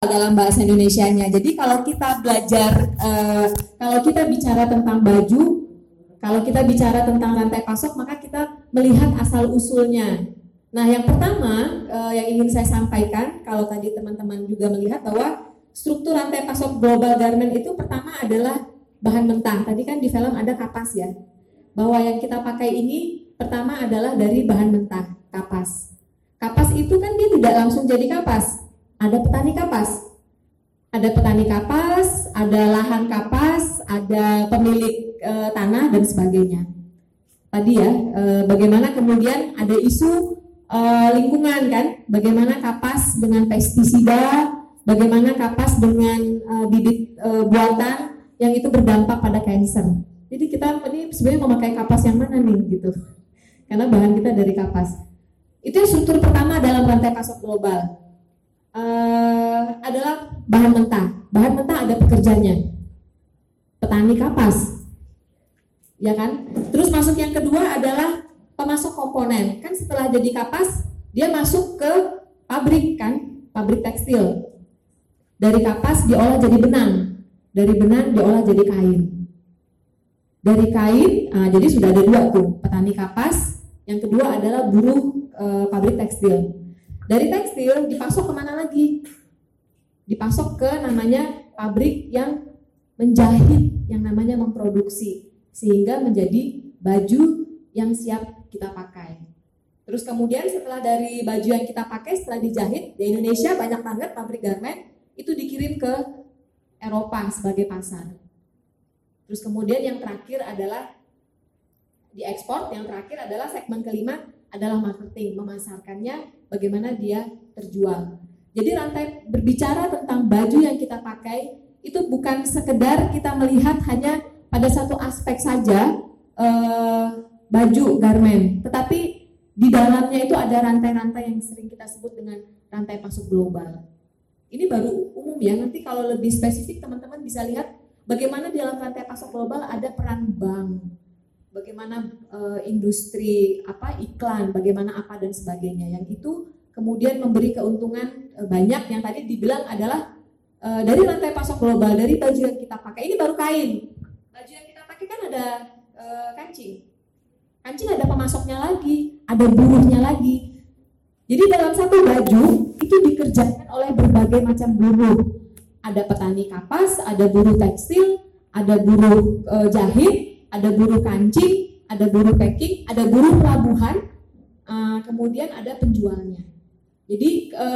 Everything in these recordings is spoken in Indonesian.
dalam bahasa Indonesianya. Jadi kalau kita belajar, uh, kalau kita bicara tentang baju, kalau kita bicara tentang rantai pasok, maka kita melihat asal usulnya. Nah, yang pertama uh, yang ingin saya sampaikan, kalau tadi teman-teman juga melihat bahwa struktur rantai pasok global garment itu pertama adalah bahan mentah. Tadi kan di film ada kapas ya, bahwa yang kita pakai ini pertama adalah dari bahan mentah, kapas. Kapas itu kan dia tidak langsung jadi kapas, ada petani kapas. Ada petani kapas, ada lahan kapas, ada pemilik e, tanah dan sebagainya. Tadi ya, e, bagaimana kemudian ada isu uh, lingkungan kan, bagaimana kapas dengan pestisida, bagaimana kapas dengan uh, bibit uh, buatan yang itu berdampak pada kanker. Jadi kita ini sebenarnya memakai kapas yang mana nih gitu, karena bahan kita dari kapas. Itu struktur pertama dalam rantai pasok global uh, adalah bahan mentah. Bahan mentah ada pekerjanya, petani kapas, ya kan. Terus masuk yang kedua adalah pemasok komponen. Kan setelah jadi kapas, dia masuk ke pabrik kan, pabrik tekstil. Dari kapas diolah jadi benang, dari benang diolah jadi kain. Dari kain, nah, jadi sudah ada dua tuh, petani kapas. Yang kedua adalah buruh e, pabrik tekstil. Dari tekstil dipasok ke mana lagi? Dipasok ke namanya pabrik yang menjahit, yang namanya memproduksi, sehingga menjadi baju yang siap kita pakai. Terus kemudian setelah dari baju yang kita pakai setelah dijahit di Indonesia banyak banget pabrik garment itu dikirim ke Eropa sebagai pasar. Terus kemudian yang terakhir adalah diekspor, yang terakhir adalah segmen kelima adalah marketing, memasarkannya bagaimana dia terjual. Jadi rantai berbicara tentang baju yang kita pakai itu bukan sekedar kita melihat hanya pada satu aspek saja eh, baju garment, tetapi di dalamnya itu ada rantai-rantai yang sering kita sebut dengan rantai pasok global. Ini baru umum ya, nanti kalau lebih spesifik teman-teman bisa lihat bagaimana di dalam rantai pasok global ada peran bank, bagaimana uh, industri apa iklan, bagaimana apa dan sebagainya. Yang itu kemudian memberi keuntungan uh, banyak yang tadi dibilang adalah uh, dari rantai pasok global, dari baju yang kita pakai. Ini baru kain. Baju yang kita pakai kan ada uh, kancing Kancing ada pemasoknya lagi, ada buruhnya lagi. Jadi dalam satu baju itu dikerjakan oleh berbagai macam buruh. Ada petani kapas, ada buruh tekstil, ada buruh e, jahit, ada buruh kancing, ada buruh packing, ada buruh pelabuhan, e, kemudian ada penjualnya. Jadi e,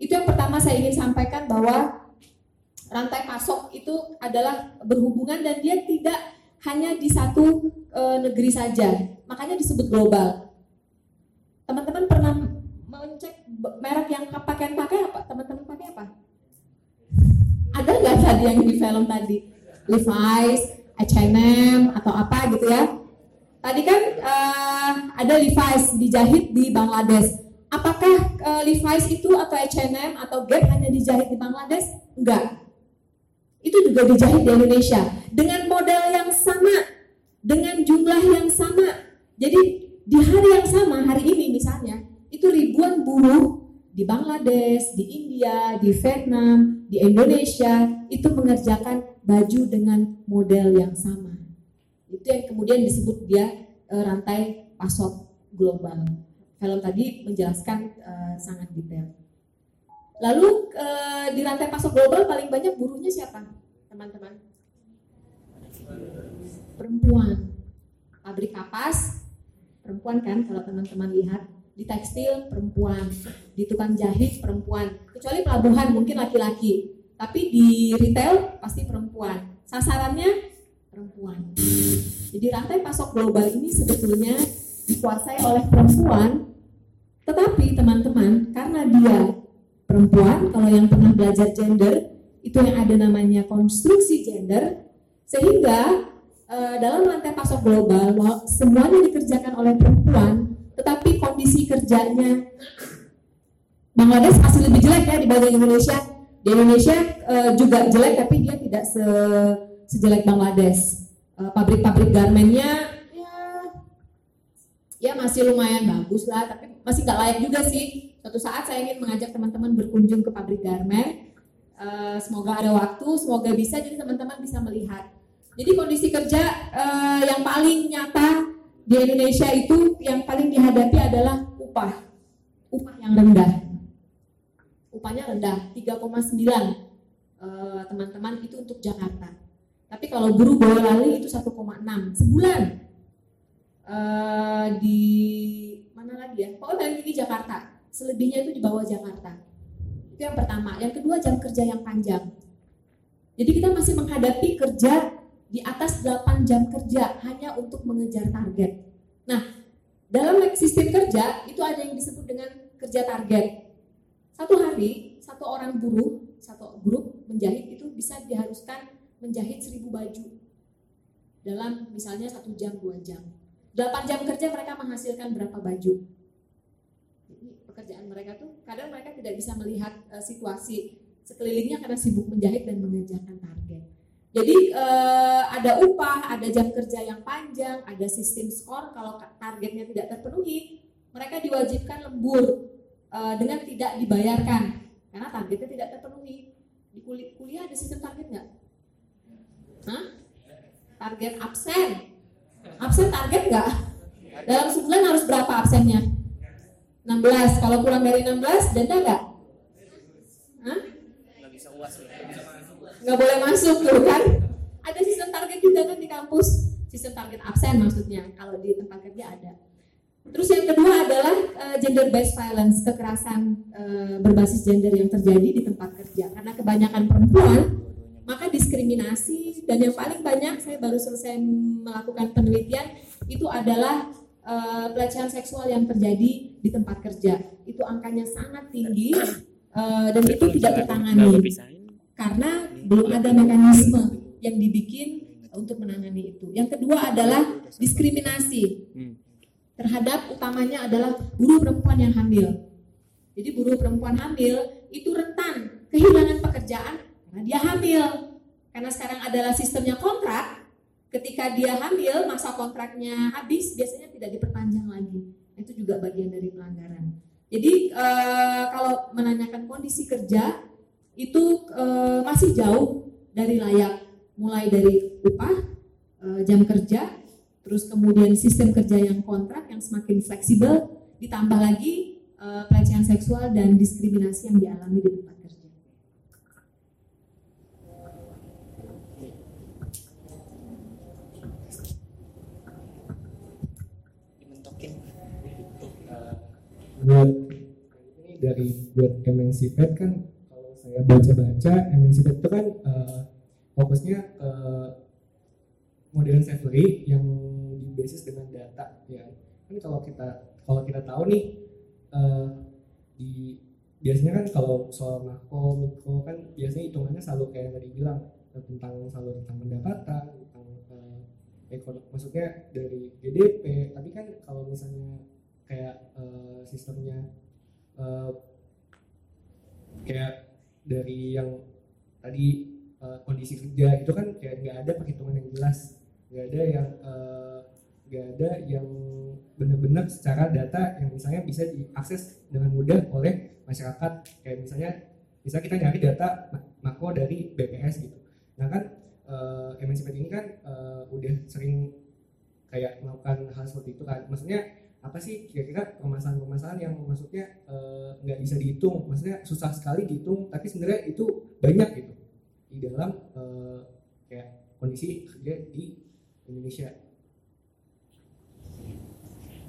itu yang pertama saya ingin sampaikan bahwa rantai pasok itu adalah berhubungan dan dia tidak hanya di satu e, negeri saja, makanya disebut global. Teman-teman pernah mengecek merek yang pakaian pakai apa? Teman-teman pakai apa? Ada nggak tadi yang di film tadi? Levi's, H&M atau apa gitu ya? Tadi kan uh, ada Levi's dijahit di Bangladesh. Apakah uh, Levi's itu atau H&M atau Gap hanya dijahit di Bangladesh? Enggak itu juga dijahit di Indonesia dengan model yang sama, dengan jumlah yang sama. Jadi di hari yang sama, hari ini misalnya, itu ribuan buruh di Bangladesh, di India, di Vietnam, di Indonesia itu mengerjakan baju dengan model yang sama. Itu yang kemudian disebut dia e, rantai pasok global. Film tadi menjelaskan e, sangat detail. Lalu e, di rantai pasok global paling banyak buruhnya siapa? Teman-teman? Perempuan. Pabrik kapas, perempuan kan kalau teman-teman lihat. Di tekstil, perempuan. Di tukang jahit, perempuan. Kecuali pelabuhan, mungkin laki-laki. Tapi di retail, pasti perempuan. Sasarannya, perempuan. Jadi rantai pasok global ini sebetulnya dikuasai oleh perempuan, tetapi teman-teman, karena dia perempuan, kalau yang pernah belajar gender, itu yang ada namanya konstruksi gender, sehingga e, dalam rantai pasok global semuanya dikerjakan oleh perempuan, tetapi kondisi kerjanya Bangladesh masih lebih jelek ya dibanding Indonesia. Di Indonesia e, juga jelek, tapi dia tidak se sejelek Bangladesh. pabrik-pabrik garmennya ya, ya masih lumayan bagus lah, tapi masih nggak layak juga sih. Suatu saat saya ingin mengajak teman-teman berkunjung ke pabrik garment. Uh, semoga ada waktu, semoga bisa jadi teman-teman bisa melihat. Jadi kondisi kerja uh, yang paling nyata di Indonesia itu yang paling dihadapi adalah upah, upah yang rendah. Upahnya rendah, 3,9 uh, teman-teman itu untuk Jakarta. Tapi kalau buruh Boyolali itu 1,6 sebulan. Uh, di mana lagi ya? Pokoknya paling tinggi Jakarta. Selebihnya itu di bawah Jakarta. Itu yang pertama. Yang kedua jam kerja yang panjang. Jadi kita masih menghadapi kerja di atas 8 jam kerja hanya untuk mengejar target. Nah, dalam sistem kerja itu ada yang disebut dengan kerja target. Satu hari, satu orang buruh, satu grup menjahit itu bisa diharuskan menjahit seribu baju dalam misalnya satu jam, dua jam. 8 jam kerja mereka menghasilkan berapa baju. Jadi pekerjaan mereka tuh kadang mereka tidak bisa melihat uh, situasi sekelilingnya karena sibuk menjahit dan mengejarkan target. Jadi uh, ada upah, ada jam kerja yang panjang, ada sistem skor kalau targetnya tidak terpenuhi, mereka diwajibkan lembur uh, dengan tidak dibayarkan karena targetnya tidak terpenuhi. Di kuliah ada sistem target nggak? Hah? Target absen, Absen target nggak? Dalam sebulan harus berapa absennya? 16. Kalau kurang dari 16, denda nggak? Hah? Nggak boleh masuk tuh kan? Ada sistem target juga kan di kampus. Sistem target absen maksudnya. Kalau di tempat kerja ada. Terus yang kedua adalah uh, gender based violence, kekerasan uh, berbasis gender yang terjadi di tempat kerja. Karena kebanyakan perempuan maka diskriminasi dan yang paling banyak saya baru selesai melakukan penelitian itu adalah uh, pelecehan seksual yang terjadi di tempat kerja. Itu angkanya sangat tinggi uh, dan itu tidak tertangani karena belum ada mekanisme yang dibikin untuk menangani itu. Yang kedua adalah diskriminasi terhadap utamanya adalah buruh perempuan yang hamil jadi buruh perempuan hamil itu rentan kehilangan pekerjaan karena dia hamil. Karena sekarang adalah sistemnya kontrak, ketika dia hamil, masa kontraknya habis, biasanya tidak diperpanjang lagi. Itu juga bagian dari pelanggaran. Jadi e, kalau menanyakan kondisi kerja, itu e, masih jauh dari layak. Mulai dari upah, e, jam kerja, terus kemudian sistem kerja yang kontrak yang semakin fleksibel, ditambah lagi pelecehan seksual dan diskriminasi yang dialami di tempat buat ini dari buat Pet kan kalau saya baca-baca Pet itu kan uh, fokusnya ke modern slavery yang berbasis dengan data ya. Kan kalau kita kalau kita tahu nih uh, di biasanya kan kalau soal makro mikro kan biasanya hitungannya selalu kayak yang tadi bilang tentang selalu tentang pendapatan tentang uh, ekonomi maksudnya dari GDP tapi kan kalau misalnya kayak uh, sistemnya uh, kayak dari yang tadi uh, kondisi kerja itu kan kayak nggak ada perhitungan yang jelas nggak ada yang nggak uh, ada yang benar-benar secara data yang misalnya bisa diakses dengan mudah oleh masyarakat. Kayak misalnya misalnya kita nyari data makro dari BPS gitu. Nah kan uh, MNCPT ini kan uh, udah sering kayak melakukan hal seperti itu kan. Maksudnya apa sih kira-kira permasalahan-permasalahan yang maksudnya eh, nggak uh, bisa dihitung, maksudnya susah sekali dihitung, tapi sebenarnya itu banyak gitu. Di dalam uh, kayak kondisi kerja di Indonesia.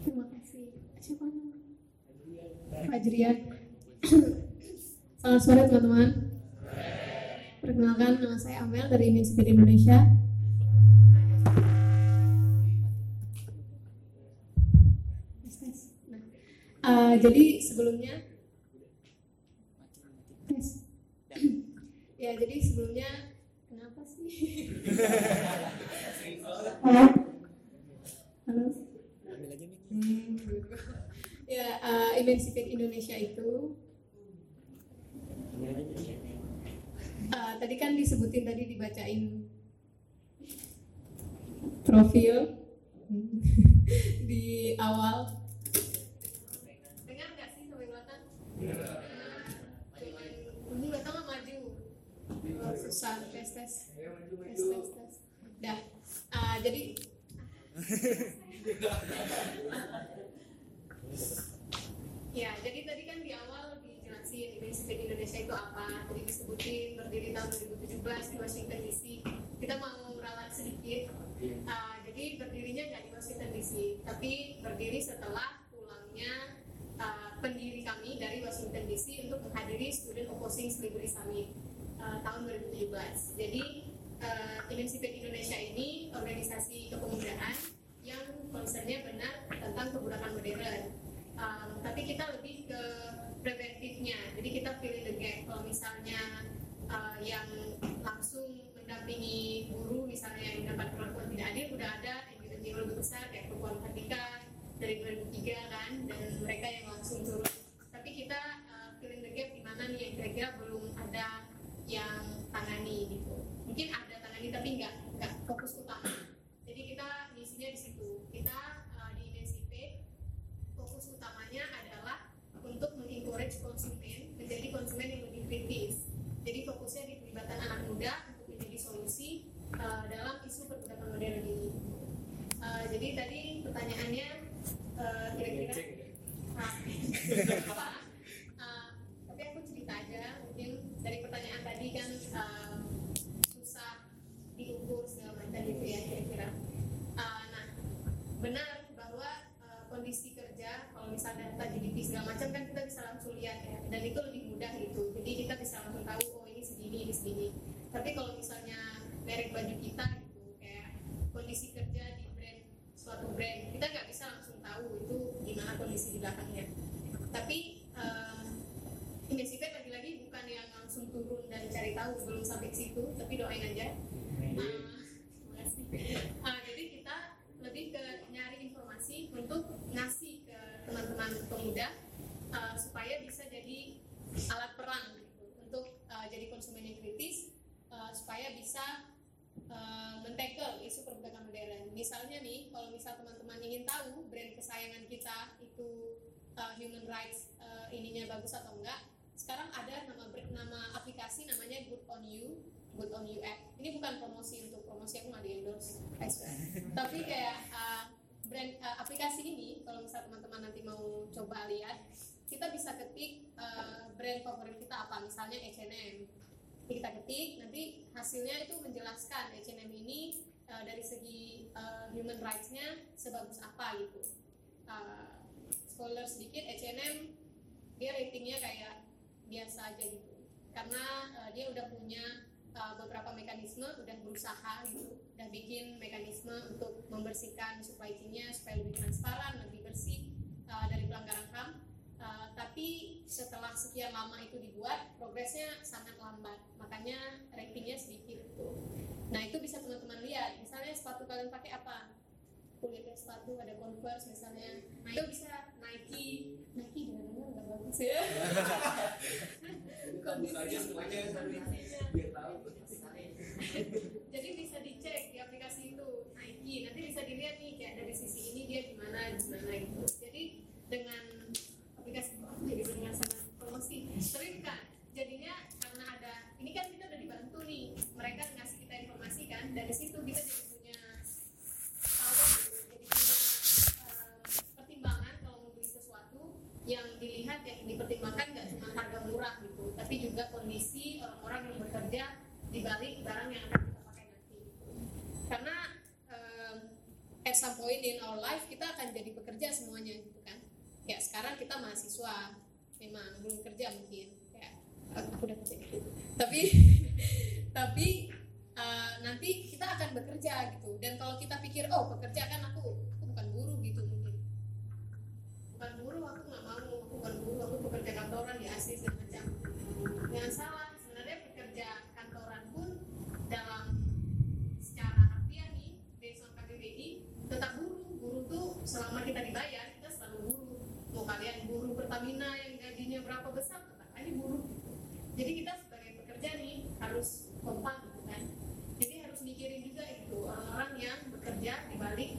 Terima kasih. Siapa Fajrian. Selamat sore teman-teman. Perkenalkan nama saya Amel dari Universitas Indonesia. Uh, jadi sebelumnya tes. ya jadi sebelumnya kenapa sih? Halo. Ya, eh, Indonesia itu uh, tadi kan disebutin tadi dibacain profil di awal. Dengar nggak sih sampai belakang? Cuman ini nggak maju. Susah tes tes. Tes tes tes. Dah. Ah, jadi ya jadi tadi kan di awal dijelasin Universitas Indonesia itu apa tadi disebutin berdiri tahun 2017 di Washington DC kita mau ralat sedikit. Ah, jadi berdirinya nggak di Washington DC tapi berdiri setelah pulangnya ah, pendiri kami dari Washington DC untuk menghadiri Student Opposing Slavery Summit ah, tahun 2017 jadi uh, Universitas Indonesia ini organisasi kepemudaan yang concernnya benar tentang kebudakan modern. Um, tapi kita lebih ke preventifnya. Jadi kita pilih the. Kalau misalnya uh, yang langsung mendampingi guru misalnya yang mendapat perlakuan tidak adil udah ada NGO lebih besar kayak Perempuan Kartika dari 2003 kan dan mereka yang langsung turun. Tapi kita uh, filling the gap di mana nih yang kira-kira belum ada yang tangani gitu. Mungkin ada tangani tapi nggak nggak fokus utama. Jadi kita misinya di situ. Kita uh, di INSIP fokus utamanya adalah untuk mengencourage konsumen menjadi konsumen yang lebih kritis. Jadi fokusnya di pelibatan anak muda untuk menjadi solusi uh, dalam isu perbudakan modern ini. Uh, jadi tadi pertanyaannya uh, kira-kira apa? Ah, tapi aku cerita aja mungkin dari pertanyaan tadi kan ah, susah diukur segala macam gitu ya kira-kira. Ah, nah benar bahwa ah, kondisi kerja kalau misalnya data GDP segala macam kan kita bisa langsung lihat ya dan itu lebih mudah gitu. Jadi kita bisa langsung tahu oh ini segini ini segini. Tapi kalau misalnya merek baju kita gitu kayak kondisi kerja di brand suatu brand kita nggak bisa langsung tahu itu gimana kondisi di belakangnya. Tapi Investify lagi-lagi bukan yang langsung turun dan cari tahu belum sampai ke situ tapi doain aja. Ah, Ah, jadi kita lebih ke nyari informasi untuk ngasih ke teman-teman pemuda ah, supaya bisa jadi alat perang gitu, untuk ah, jadi konsumen yang kritis ah, supaya bisa uh, men-tackle isu perbudakan modern. Misalnya nih, kalau misal teman-teman ingin tahu brand kesayangan kita itu uh, human rights uh, ininya bagus atau enggak, sekarang ada nama nama aplikasi namanya Good on You, Good on You. App. Ini bukan promosi untuk promosi aku nggak di endorse. Tapi kayak uh, brand uh, aplikasi ini, kalau misal teman-teman nanti mau coba lihat, kita bisa ketik uh, brand favorit kita apa, misalnya H&M kita ketik nanti hasilnya itu menjelaskan H&M ini uh, dari segi uh, human rights-nya sebagus apa gitu. Uh, spoiler sedikit H&M dia ratingnya kayak biasa aja gitu. Karena uh, dia udah punya uh, beberapa mekanisme udah berusaha gitu udah bikin mekanisme untuk membersihkan supply chain-nya supaya lebih transparan lebih bersih uh, dari pelanggaran HAM Uh, tapi setelah sekian lama itu dibuat, progresnya sangat lambat. Makanya ratingnya sedikit. Nah itu bisa teman-teman lihat. Misalnya sepatu kalian pakai apa? Kulitnya sepatu ada Converse misalnya. Nah itu bisa Nike. Nike dengar-dengar nggak bagus ya. Semuanya kondisinya. biar tahu. Jadi bisa dicek di aplikasi itu Nike. Nanti bisa dilihat nih kayak dari sisi ini dia gimana gimana gitu. Jadi dengan aplikasi jadi dengan sangat promosi. Tapi bukan. Jadinya karena ada ini kan kita udah dibantu nih. Mereka ngasih kita informasi kan. Dari situ di balik barang yang akan kita pakai nanti. Karena em, at some point in our life kita akan jadi pekerja semuanya gitu kan. Ya sekarang kita mahasiswa, memang belum kerja mungkin. Ya aku udah kerja. Tapi tapi eh, nanti kita akan bekerja gitu. Dan kalau kita pikir oh bekerja kan aku aku bukan buruh gitu mungkin bukan buruh aku nggak mau aku bukan buruh aku pekerja kantoran di asli segala macam jangan salah sebenarnya pekerja kantoran pun dalam secara harfiah nih based on KBBI tetap buruh buruh tuh selama kita dibayar kita selalu buruh mau kalian buruh Pertamina yang gajinya berapa besar tetap aja buruh jadi kita sebagai pekerja nih harus kompak gitu kan. Jadi harus mikirin juga itu orang-orang yang bekerja di balik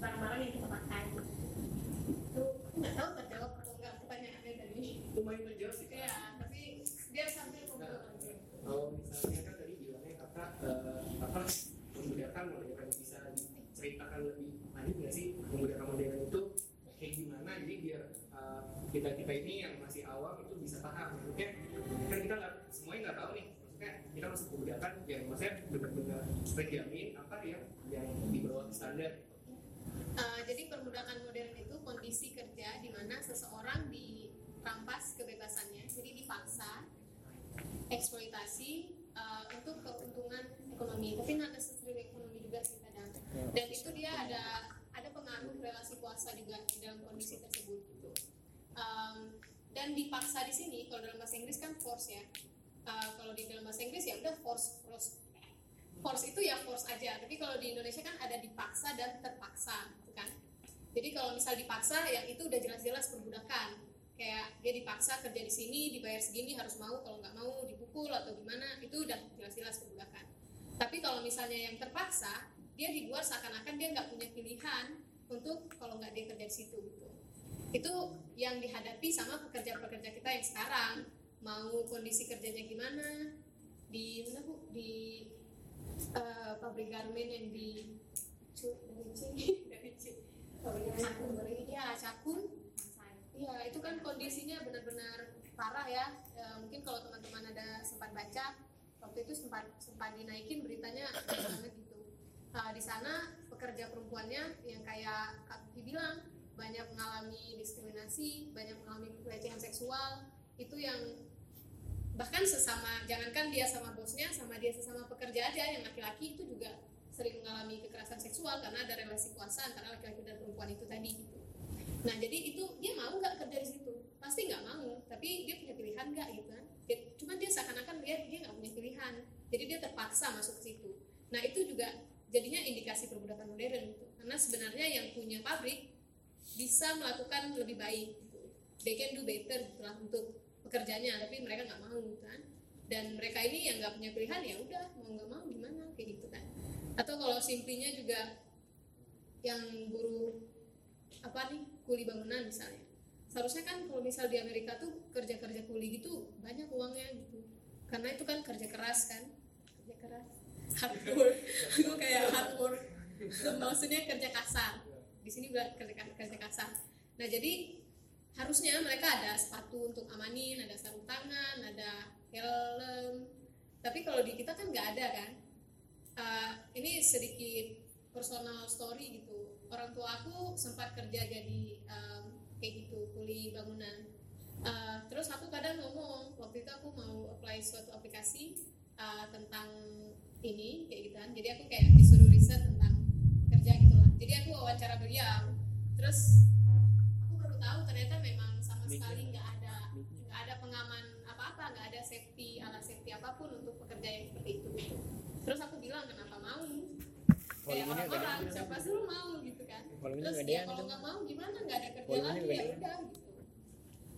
barang-barang yang kita pakai. Itu nggak tahu terjawab terjamin apa yang yang di bawah standar Uh, jadi perbudakan modern itu kondisi kerja di mana seseorang dirampas kebebasannya, jadi dipaksa eksploitasi uh, untuk keuntungan ekonomi. Tapi nggak necessarily ekonomi juga sih kadang. Dan itu dia ada ada pengaruh relasi kuasa juga dalam kondisi tersebut gitu. Um, dan dipaksa di sini kalau dalam bahasa Inggris kan force ya. Uh, kalau di dalam bahasa Inggris ya udah force force force itu ya force aja. Tapi kalau di Indonesia kan ada dipaksa dan terpaksa gitu kan? Jadi kalau misal dipaksa yang itu udah jelas-jelas perbudakan kayak dia dipaksa kerja di sini dibayar segini harus mau kalau nggak mau dipukul atau gimana itu udah jelas-jelas perbudakan tapi kalau misalnya yang terpaksa dia dibuat seakan-akan dia nggak punya pilihan untuk kalau nggak dia kerja di situ gitu. Itu yang dihadapi sama pekerja-pekerja kita yang sekarang. Mau kondisi kerjanya gimana? Di mana bu? Di uh, pabrik garmen yang di dari Cakun ya itu kan kondisinya benar-benar parah ya. E, mungkin kalau teman-teman ada sempat baca waktu itu sempat sempat dinaikin beritanya banget gitu. Nah, di sana pekerja perempuannya yang kayak Kak Kiki bilang banyak mengalami diskriminasi, banyak mengalami pelecehan seksual itu yang bahkan sesama jangankan dia sama bosnya sama dia sesama pekerja aja yang laki-laki itu juga sering mengalami kekerasan seksual karena ada relasi kuasa antara laki-laki dan perempuan itu tadi gitu. Nah jadi itu dia mau nggak kerja di situ? Pasti nggak mau, tapi dia punya pilihan nggak gitu kan? Dia, cuman dia seakan-akan dia dia nggak punya pilihan, jadi dia terpaksa masuk ke situ. Nah itu juga jadinya indikasi perbudakan modern gitu. Karena sebenarnya yang punya pabrik bisa melakukan lebih baik. Gitu. They can do better gitu lah untuk pekerjanya, tapi mereka nggak mau kan? Dan mereka ini yang nggak punya pilihan ya udah mau nggak mau gimana kayak gitu kan? Atau kalau simplinya juga yang buruh apa nih kuli bangunan misalnya. Seharusnya kan kalau misal di Amerika tuh kerja kerja kuli gitu banyak uangnya gitu. Karena itu kan kerja keras kan? Kerja keras. Hard work. Itu kayak hard work. Maksudnya kerja kasar. Di sini bilang kerja kerja kasar. Nah jadi harusnya mereka ada sepatu untuk amanin ada sarung tangan ada helm. Tapi kalau di kita kan nggak ada kan. Uh, ini sedikit personal story gitu. Orang tua aku sempat kerja jadi um, kayak gitu kuli bangunan. Uh, terus aku kadang ngomong waktu itu aku mau apply suatu aplikasi uh, tentang ini kayak gitu kan. Jadi aku kayak disuruh riset tentang kerja gitu lah. Jadi aku wawancara beliau. Terus tahu ternyata memang sama sekali nggak ada nggak ada pengaman apa-apa nggak ada safety alat safety apa pun untuk pekerja yang seperti itu gitu. terus aku bilang kenapa mau? Kayak orang-orang siapa suruh mau? gitu kan. Terus ya kalau nggak mau gimana? Nggak ada kerja lagi ya udah gitu.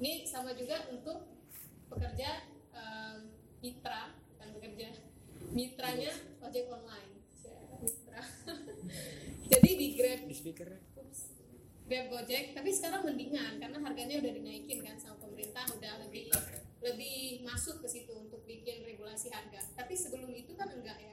Ini sama juga untuk pekerja em, mitra bukan bekerja mitranya ojek online. Mitra jadi di grab di. Grab Gojek, tapi sekarang mendingan karena harganya udah dinaikin kan sama pemerintah udah lebih lebih masuk ke situ untuk bikin regulasi harga. Tapi sebelum itu kan enggak ya.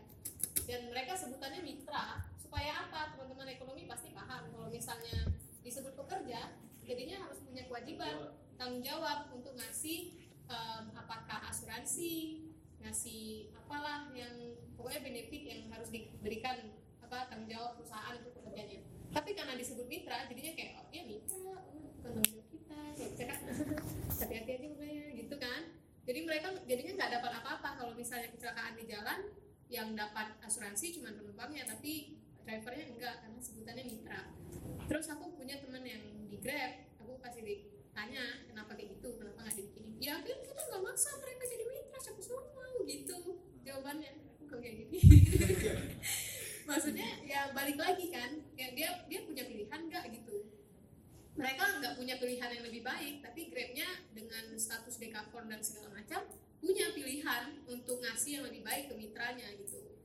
Dan mereka sebutannya mitra supaya apa? Teman-teman ekonomi pasti paham kalau misalnya disebut pekerja, jadinya harus punya kewajiban tanggung jawab untuk ngasih em, apakah asuransi, ngasih apalah yang pokoknya benefit yang harus diberikan apa tanggung jawab perusahaan untuk pekerjanya tapi karena disebut mitra jadinya kayak oh ya mitra oh, bukan jawab kita kayak kita kan hati-hati aja makanya gitu kan. Jadi mereka jadinya nggak dapat apa-apa. Kalau misalnya kecelakaan di jalan yang dapat asuransi cuma penumpangnya tapi drivernya enggak karena sebutannya mitra. Terus aku punya teman yang di grab aku kasih ditanya kenapa kayak gitu? Kenapa nggak dibikinin? Ya kan kita nggak maksa mereka jadi mitra siapa mau gitu jawabannya. Aku kayak gini maksudnya ya balik lagi kan kayak dia dia punya pilihan nggak gitu? Mereka nggak punya pilihan yang lebih baik tapi grabnya dengan status dekakorn dan segala macam punya pilihan untuk ngasih yang lebih baik ke mitranya gitu.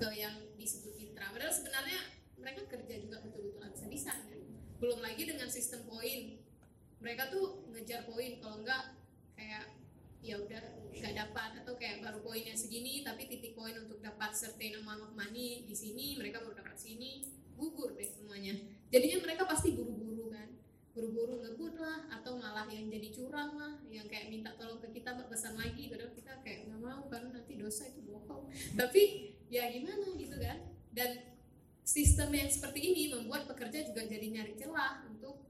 Ke yang disebut mitra. Padahal sebenarnya mereka kerja juga betul-betul bisa-bisa kan. Belum lagi dengan sistem poin. Mereka tuh ngejar poin kalau enggak kayak ya udah nggak dapat atau kayak baru poinnya segini tapi titik poin untuk dapat certain amount of money di sini mereka baru dapat sini gugur deh semuanya. Jadinya mereka pasti buru-buru kan. Buru-buru ngebut lah atau malah yang jadi curang lah yang kayak minta tolong ke kita pesan lagi padahal kita kayak nggak mau karena nanti dosa itu bohong. Tapi ya gimana gitu kan. Dan sistem yang seperti ini membuat pekerja juga jadi nyari celah untuk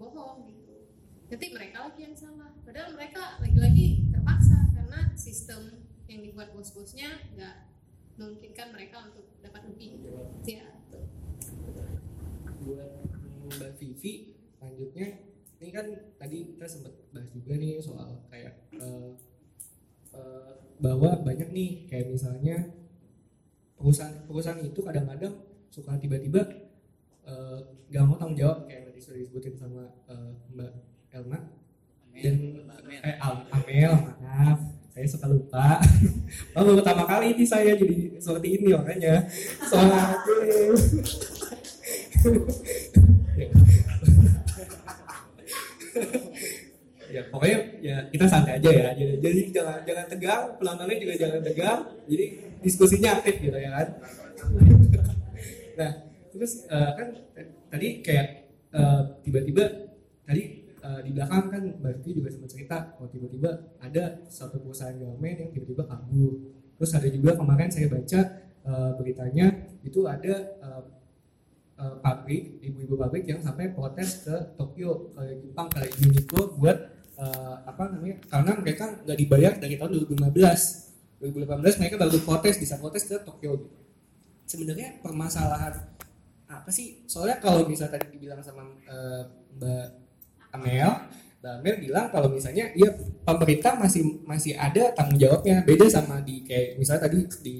bohong gitu. Nanti mereka lagi yang salah. Padahal mereka lagi-lagi karena sistem yang dibuat bos-bosnya nggak memungkinkan mereka untuk dapat lebih. Ya buat Mbak Vivi selanjutnya ini kan tadi kita sempat bahas juga nih soal kayak uh, uh, bahwa banyak nih kayak misalnya perusahaan perusahaan itu kadang-kadang suka tiba-tiba nggak uh, mau tanggung jawab kayak tadi sudah disebutin sama uh, Mbak Elma. Dan eh Amel maaf saya suka lupa. Oh pertama kali ini saya jadi seperti ini makanya soalnya ya pokoknya ya kita santai aja ya. Jadi, jadi jangan jangan tegang penontonnya juga jangan tegang. Jadi diskusinya aktif gitu ya kan. Nah terus uh, kan tadi kayak uh, tiba-tiba tadi uh, di belakang kan Mbak juga sempat cerita oh tiba-tiba ada satu perusahaan BUMN yang tiba-tiba kabur. Terus ada juga kemarin saya baca uh, beritanya itu ada uh, uh, pabrik ibu-ibu pabrik yang sampai protes ke Tokyo ke Jepang ke Uniqlo buat uh, apa namanya karena mereka nggak dibayar dari tahun 2015 2018 mereka baru protes bisa protes ke Tokyo gitu. Sebenarnya permasalahan apa sih? Soalnya kalau misalnya tadi dibilang sama uh, Mbak Amel Mbak Amel bilang kalau misalnya ya pemerintah masih masih ada tanggung jawabnya beda sama di kayak misalnya tadi di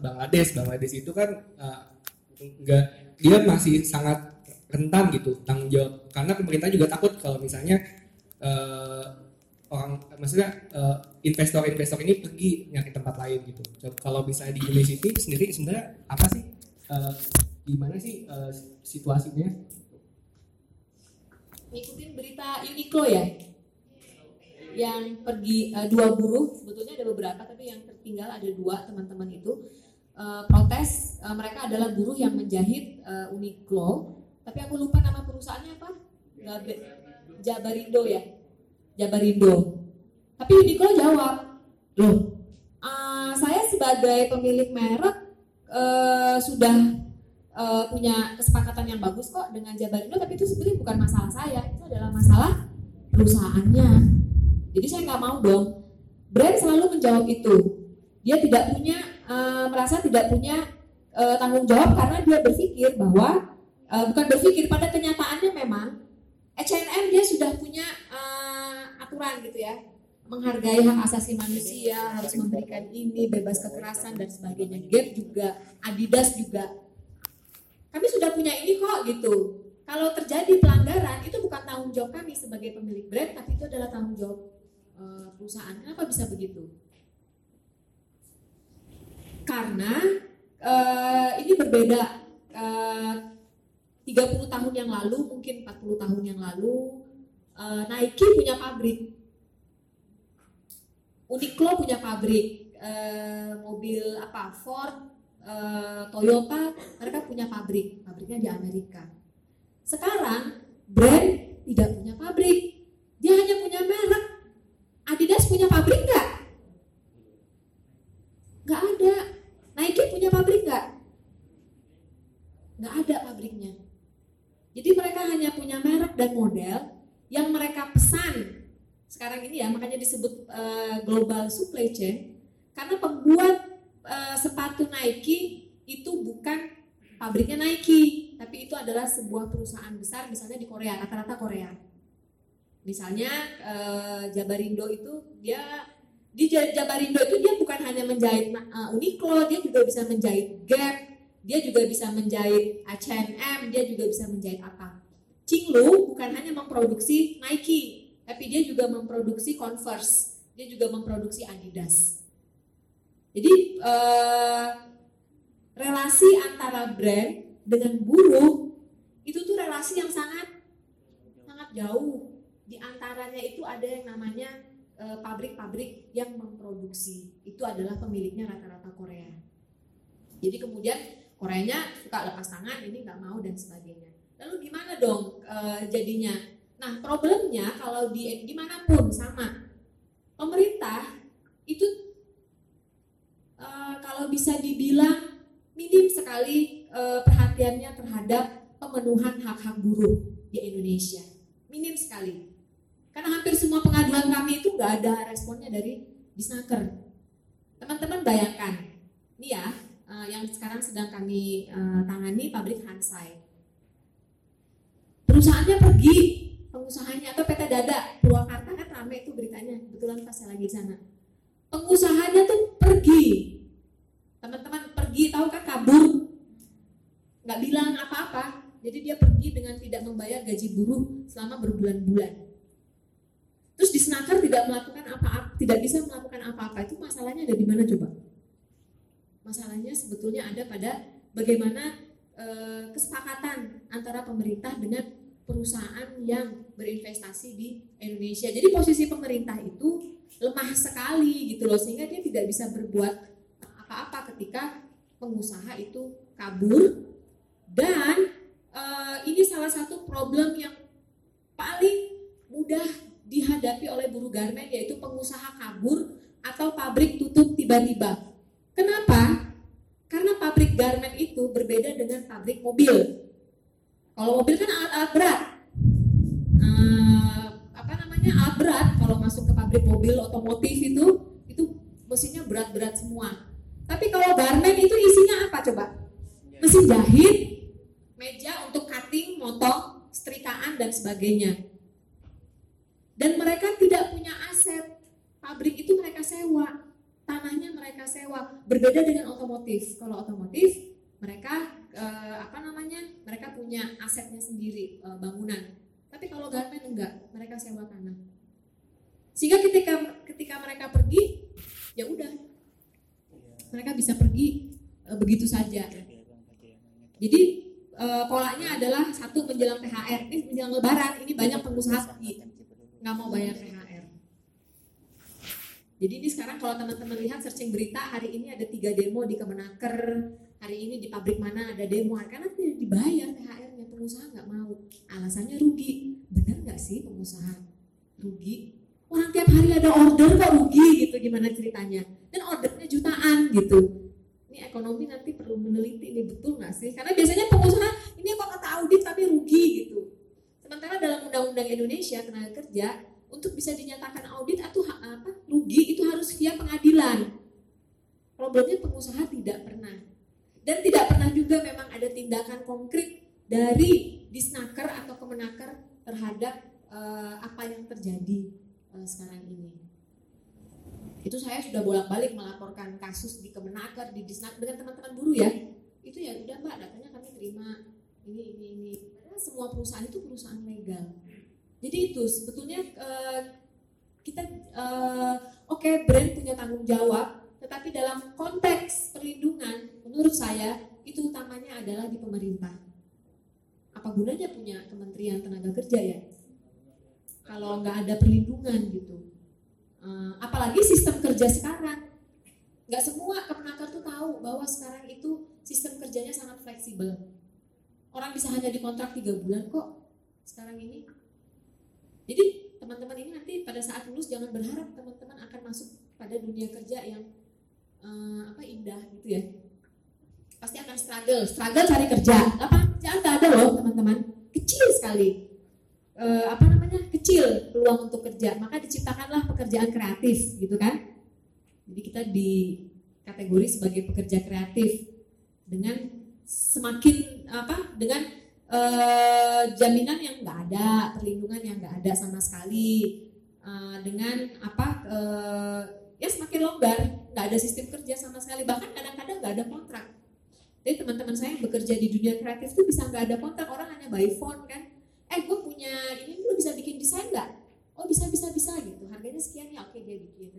Bangladesh Bangladesh itu kan enggak dia masih sangat rentan gitu tanggung jawab karena pemerintah juga takut kalau misalnya uh, orang maksudnya uh, investor-investor ini pergi nyari tempat lain gitu. Kalau misalnya di Indonesia sendiri sebenarnya apa sih uh, gimana sih uh, situasinya? Ngikutin berita Uniqlo ya, yang pergi uh, dua buruh sebetulnya ada beberapa tapi yang tertinggal ada dua teman-teman itu. Uh, protes uh, mereka adalah buruh yang menjahit uh, Uniqlo. Tapi aku lupa nama perusahaannya apa? Gabe, Jabarindo ya? Jabarindo. Tapi Uniqlo jawab loh uh, saya sebagai pemilik merek uh, sudah uh, punya kesepakatan yang bagus kok dengan Jabarindo tapi itu sebenarnya bukan masalah saya itu adalah masalah perusahaannya. Jadi saya nggak mau dong. Brand selalu menjawab itu. Dia tidak punya uh, merasa tidak punya uh, tanggung jawab karena dia berpikir bahwa uh, bukan berpikir pada kenyataannya memang H&M dia sudah punya uh, aturan gitu ya. Menghargai hak asasi manusia harus memberikan ini bebas kekerasan dan sebagainya. Gap juga Adidas juga kami sudah punya ini kok gitu. Kalau terjadi pelanggaran itu bukan tanggung jawab kami sebagai pemilik brand tapi itu adalah tanggung jawab uh, perusahaan. Kenapa bisa begitu? Karena uh, ini berbeda uh, 30 tahun yang lalu mungkin 40 tahun yang lalu uh, Nike punya pabrik. Uniqlo punya pabrik uh, mobil apa Ford uh, Toyota mereka punya pabrik pabriknya di Amerika. Sekarang brand tidak punya pabrik. Dia hanya punya merek. Adidas punya pabrik nggak? Nggak ada. Nike punya pabrik nggak? Nggak ada pabriknya. Jadi mereka hanya punya merek dan model yang mereka pesan. Sekarang ini ya makanya disebut uh, global supply chain. Karena pembuat uh, sepatu Nike itu bukan pabriknya Nike tapi itu adalah sebuah perusahaan besar misalnya di Korea rata-rata Korea. Misalnya uh, Jabarindo itu dia di Jabarindo itu dia bukan hanya menjahit uh, Uniqlo dia juga bisa menjahit Gap dia juga bisa menjahit H&M dia juga bisa menjahit apa. Cinglu bukan hanya memproduksi Nike tapi dia juga memproduksi Converse dia juga memproduksi Adidas jadi uh, relasi antara brand dengan buruh itu tuh relasi yang sangat sangat jauh. Di antaranya itu ada yang namanya pabrik-pabrik yang memproduksi. Itu adalah pemiliknya rata-rata Korea. Jadi kemudian Koreanya suka lepas tangan ini nggak mau dan sebagainya. Lalu gimana dong uh, jadinya? Nah, problemnya kalau di di mana pun sama. Pemerintah itu uh, kalau bisa dibilang minim sekali uh, perhatiannya terhadap pemenuhan hak-hak buruh di Indonesia. Minim sekali. Karena hampir semua pengaduan kami itu nggak ada responnya dari Disnaker. Teman-teman bayangkan, ini ya, uh, yang sekarang sedang kami uh, tangani pabrik Hansai. Perusahaannya pergi pengusahanya atau PT Dada Purwakarta kan rame itu beritanya kebetulan pas saya lagi di sana pengusahanya tuh pergi teman-teman pergi tahu kan kabur nggak bilang apa-apa jadi dia pergi dengan tidak membayar gaji buruh selama berbulan-bulan. Terus di Senaker tidak melakukan apa-apa tidak bisa melakukan apa-apa. Itu masalahnya ada di mana coba? Masalahnya sebetulnya ada pada bagaimana e, kesepakatan antara pemerintah dengan perusahaan yang berinvestasi di Indonesia. Jadi posisi pemerintah itu lemah sekali gitu loh sehingga dia tidak bisa berbuat apa-apa ketika pengusaha itu kabur. Dan ini salah satu problem yang paling mudah dihadapi oleh buruh garmen yaitu pengusaha kabur atau pabrik tutup tiba-tiba. Kenapa? Karena pabrik garmen itu berbeda dengan pabrik mobil. Kalau mobil kan alat-alat berat. Uh, apa namanya alat berat kalau masuk ke pabrik mobil otomotif itu itu mesinnya berat-berat semua. Tapi kalau garment itu isinya apa coba? Mesin jahit, meja untuk cutting, motong, setrikaan dan sebagainya. Dan mereka tidak punya aset. Pabrik itu mereka sewa, tanahnya mereka sewa. Berbeda dengan otomotif. Kalau otomotif mereka uh, apa namanya mereka punya asetnya sendiri uh, bangunan tapi kalau garmen enggak mereka sewa tanah sehingga ketika ketika mereka pergi ya udah mereka bisa pergi uh, begitu saja jadi uh, polanya adalah satu menjelang THR ini menjelang Lebaran ini banyak pengusaha nggak mau bayar THR jadi ini sekarang kalau teman-teman lihat searching berita hari ini ada tiga demo di Kemenaker hari ini di pabrik mana ada demo. Karena tidak dibayar THR-nya pengusaha nggak mau. Alasannya rugi. Benar nggak sih pengusaha? Rugi. Orang tiap hari ada order kok rugi gitu gimana ceritanya? Dan ordernya jutaan gitu ini ekonomi nanti perlu meneliti ini betul nggak sih? Karena biasanya pengusaha ini kok kata audit tapi rugi gitu. Sementara dalam undang-undang Indonesia tenaga kerja untuk bisa dinyatakan audit atau apa rugi itu harus via pengadilan. Problemnya pengusaha tidak pernah. Dan tidak pernah juga memang ada tindakan konkret dari disnaker atau kemenaker terhadap uh, apa yang terjadi uh, sekarang ini. Itu saya sudah bolak-balik melaporkan kasus di kemenaker, di disnaker dengan teman-teman buruh ya. Itu ya udah mbak datanya kami terima ini ini ini. Karena semua perusahaan itu perusahaan legal. Jadi itu sebetulnya uh, kita uh, oke okay, brand punya tanggung jawab tetapi dalam konteks perlindungan, menurut saya itu utamanya adalah di pemerintah. Apa gunanya punya Kementerian Tenaga Kerja ya? Kalau nggak ada perlindungan gitu. Uh, apalagi sistem kerja sekarang. Nggak semua kemenaker tuh tahu bahwa sekarang itu sistem kerjanya sangat fleksibel. Orang bisa hanya dikontrak tiga bulan kok sekarang ini. Jadi teman-teman ini nanti pada saat lulus jangan berharap teman-teman akan masuk pada dunia kerja yang uh, apa indah gitu ya pasti akan struggle struggle cari kerja apa kerjaan nggak ada loh teman-teman kecil sekali uh, apa namanya kecil peluang untuk kerja. Maka diciptakanlah pekerjaan kreatif gitu kan? Jadi kita di kategori sebagai pekerja kreatif dengan semakin apa dengan uh, jaminan yang nggak ada perlindungan yang nggak ada sama sekali uh, dengan apa ya semakin longgar nggak ada sistem kerja sama sekali. Bahkan kadang-kadang nggak ada kontrak. Jadi teman-teman saya yang bekerja di dunia kreatif itu bisa nggak ada kontrak. Orang hanya by phone kan eh gue punya ini lu bisa bikin desain nggak? Oh bisa bisa bisa gitu. Harganya sekian ya oke dia bikin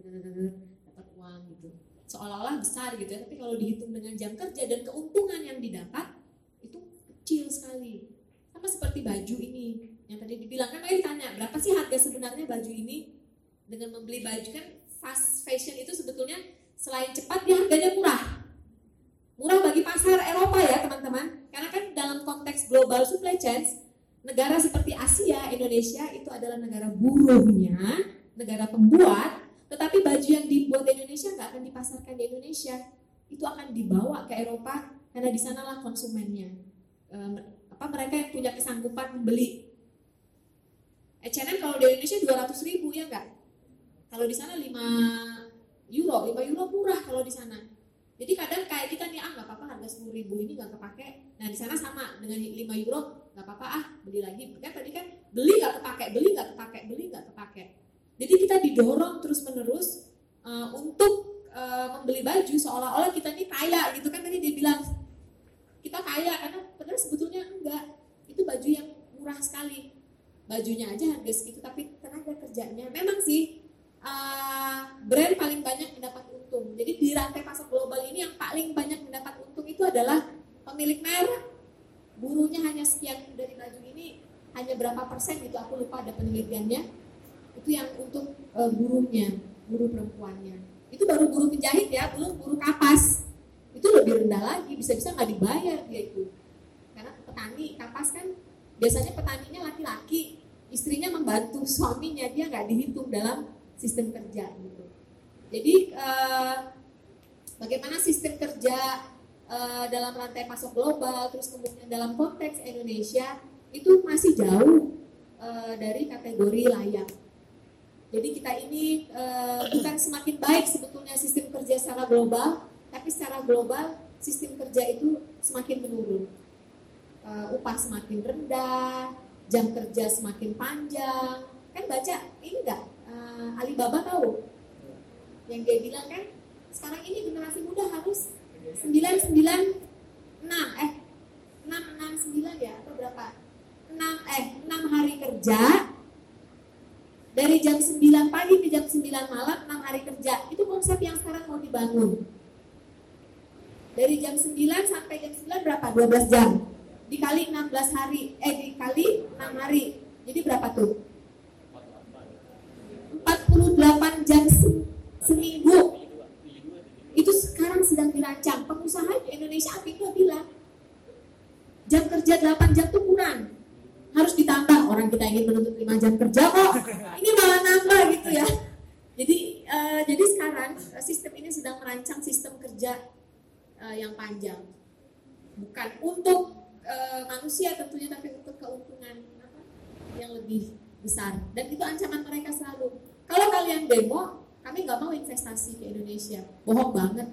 dapat uang gitu. Seolah-olah besar gitu ya. Tapi kalau dihitung dengan jam kerja dan keuntungan yang didapat itu kecil sekali. Sama seperti baju ini yang tadi dibilang. Kan tadi tanya berapa sih harga sebenarnya baju ini? Dengan membeli baju kan fast fashion itu sebetulnya selain cepat dia harganya murah. Murah bagi pasar Eropa ya teman-teman. Karena kan dalam konteks global supply chain negara seperti Asia, Indonesia itu adalah negara buruhnya, negara pembuat, tetapi baju yang dibuat di Indonesia nggak akan dipasarkan di Indonesia, itu akan dibawa ke Eropa karena di sanalah konsumennya. E, apa mereka yang punya kesanggupan membeli H&M kalau di Indonesia 200 ribu ya enggak? Kalau di sana 5 euro, 5 euro murah kalau di sana. Jadi kadang kayak kita nih ah nggak apa-apa harga 10 ribu ini nggak kepake. Nah di sana sama dengan 5 euro nggak apa-apa ah beli lagi. Kan tadi kan beli nggak kepake, beli nggak kepake, beli nggak kepake. Jadi kita didorong terus menerus uh, untuk uh, membeli baju seolah-olah kita ini kaya gitu kan tadi dia bilang kita kaya karena padahal sebetulnya enggak itu baju yang murah sekali bajunya aja harga segitu tapi tenaga kerjanya memang sih uh, brand paling banyak mendapat untung. Jadi di rantai pasar global ini yang paling banyak mendapat untung itu adalah pemilik merek. Buruhnya hanya sekian dari baju ini hanya berapa persen itu aku lupa ada penelitiannya. Itu yang untuk uh, buruhnya, buruh perempuannya. Itu baru buruh penjahit ya, belum buruh kapas. Itu lebih rendah lagi, bisa-bisa nggak dibayar dia itu. Karena petani kapas kan biasanya petaninya laki-laki, istrinya membantu suaminya, dia nggak dihitung dalam sistem kerja gitu. Jadi uh, bagaimana sistem kerja uh, dalam rantai pasok global, terus kemudian dalam konteks Indonesia itu masih jauh uh, dari kategori layak. Jadi kita ini uh, bukan semakin baik sebetulnya sistem kerja secara global, tapi secara global sistem kerja itu semakin menurun. Upah semakin rendah, jam kerja semakin panjang. Kan baca ini enggak Alibaba tahu yang dia bilang kan sekarang ini generasi muda harus 996 eh 669 ya? Atau berapa? 6 eh 6 hari kerja. Dari jam 9 pagi ke jam 9 malam 6 hari kerja. Itu konsep yang sekarang mau dibangun. Dari jam 9 sampai jam 9 berapa? 12 jam. Dikali 16 hari. Eh dikali 6 hari. Jadi berapa tuh? 48 jam seminggu itu sekarang sedang dirancang. Pengusaha di Indonesia akhirnya bilang jam kerja 8 jam itu kurang harus ditambah. Orang kita ingin menuntut 5 jam kerja kok. Ini malah nambah gitu ya. Jadi uh, jadi sekarang uh, sistem ini sedang merancang sistem kerja uh, yang panjang. Bukan untuk uh, manusia tentunya tapi untuk keuntungan apa, yang lebih besar. Dan itu ancaman mereka selalu. Kalau kalian demo, kami nggak mau investasi ke Indonesia. Bohong banget.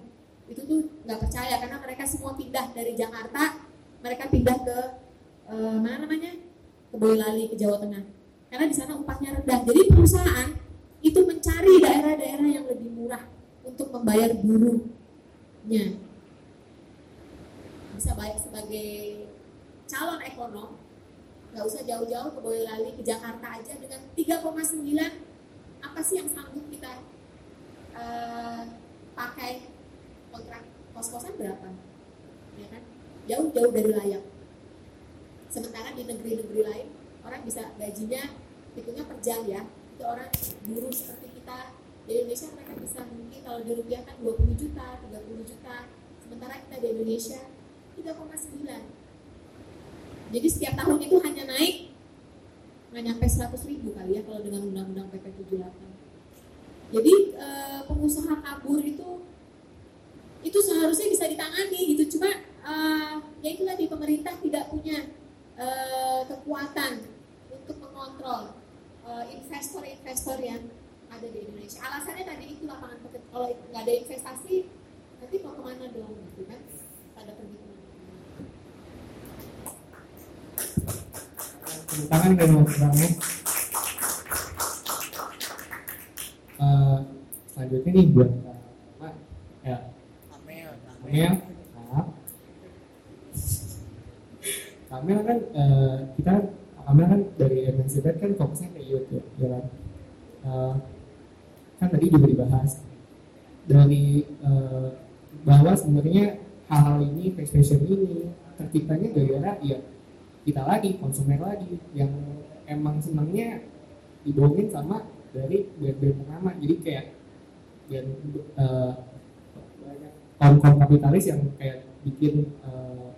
Itu tuh nggak percaya karena mereka semua pindah dari Jakarta, mereka pindah ke uh, mana namanya ke Boyolali ke Jawa Tengah. Karena di sana upahnya rendah. Jadi perusahaan itu mencari daerah-daerah yang lebih murah untuk membayar buruhnya. Bisa baik sebagai calon ekonom, nggak usah jauh-jauh ke Boyolali ke Jakarta aja dengan 3,9 apa sih yang sanggup kita uh, pakai kontrak kos-kosan berapa ya kan jauh-jauh dari layak. Sementara di negeri-negeri lain orang bisa gajinya hitungnya per jam ya. Itu orang buruh seperti kita. Di Indonesia mereka bisa mungkin kalau dirupiahkan 20 juta 30 juta. Sementara kita di Indonesia 3,9 jadi setiap tahun itu hanya naik nggak nyampe 100 ribu kali ya kalau dengan undang-undang PP 78 jadi e, pengusaha kabur itu itu seharusnya bisa ditangani gitu. Cuma e, ya itu tadi pemerintah tidak punya e, kekuatan untuk mengontrol investor-investor yang ada di Indonesia. Alasannya tadi itu lapangan pekerjaan kalau nggak ada investasi nanti mau ke mana dong gitu kan? Pada pergi tangan dan ngobrolnya uh, selanjutnya nih buat uh, ya. Amel. Amel maaf Amel kan uh, kita Amel kan dari MNC kan fokusnya ke youth ya, ya kan? Uh, kan tadi juga dibahas dari uh, bahwa sebenarnya hal-hal ini fashion ini terciptanya gara-gara ya kita lagi konsumen lagi yang emang senangnya dibohongin sama dari brand-brand ternama jadi kayak brand uh, kaum kapitalis yang kayak bikin uh,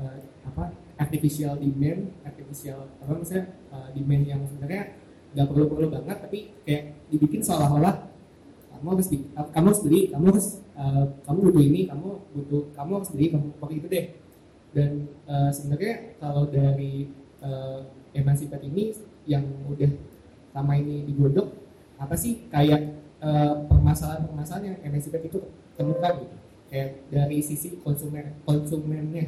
uh, apa artificial demand inisial apa misalnya uh, demand yang sebenarnya nggak perlu-perlu banget tapi kayak dibikin seolah-olah kamu harus di, kamu harus beli kamu harus uh, kamu butuh ini kamu butuh kamu harus beli kamu pakai itu deh. Dan uh, sebenarnya kalau dari uh, emansipet ini yang udah sama ini digodok apa sih kayak permasalahan-permasalahan uh, yang emansipet itu temukan gitu? Kayak dari sisi konsumen konsumennya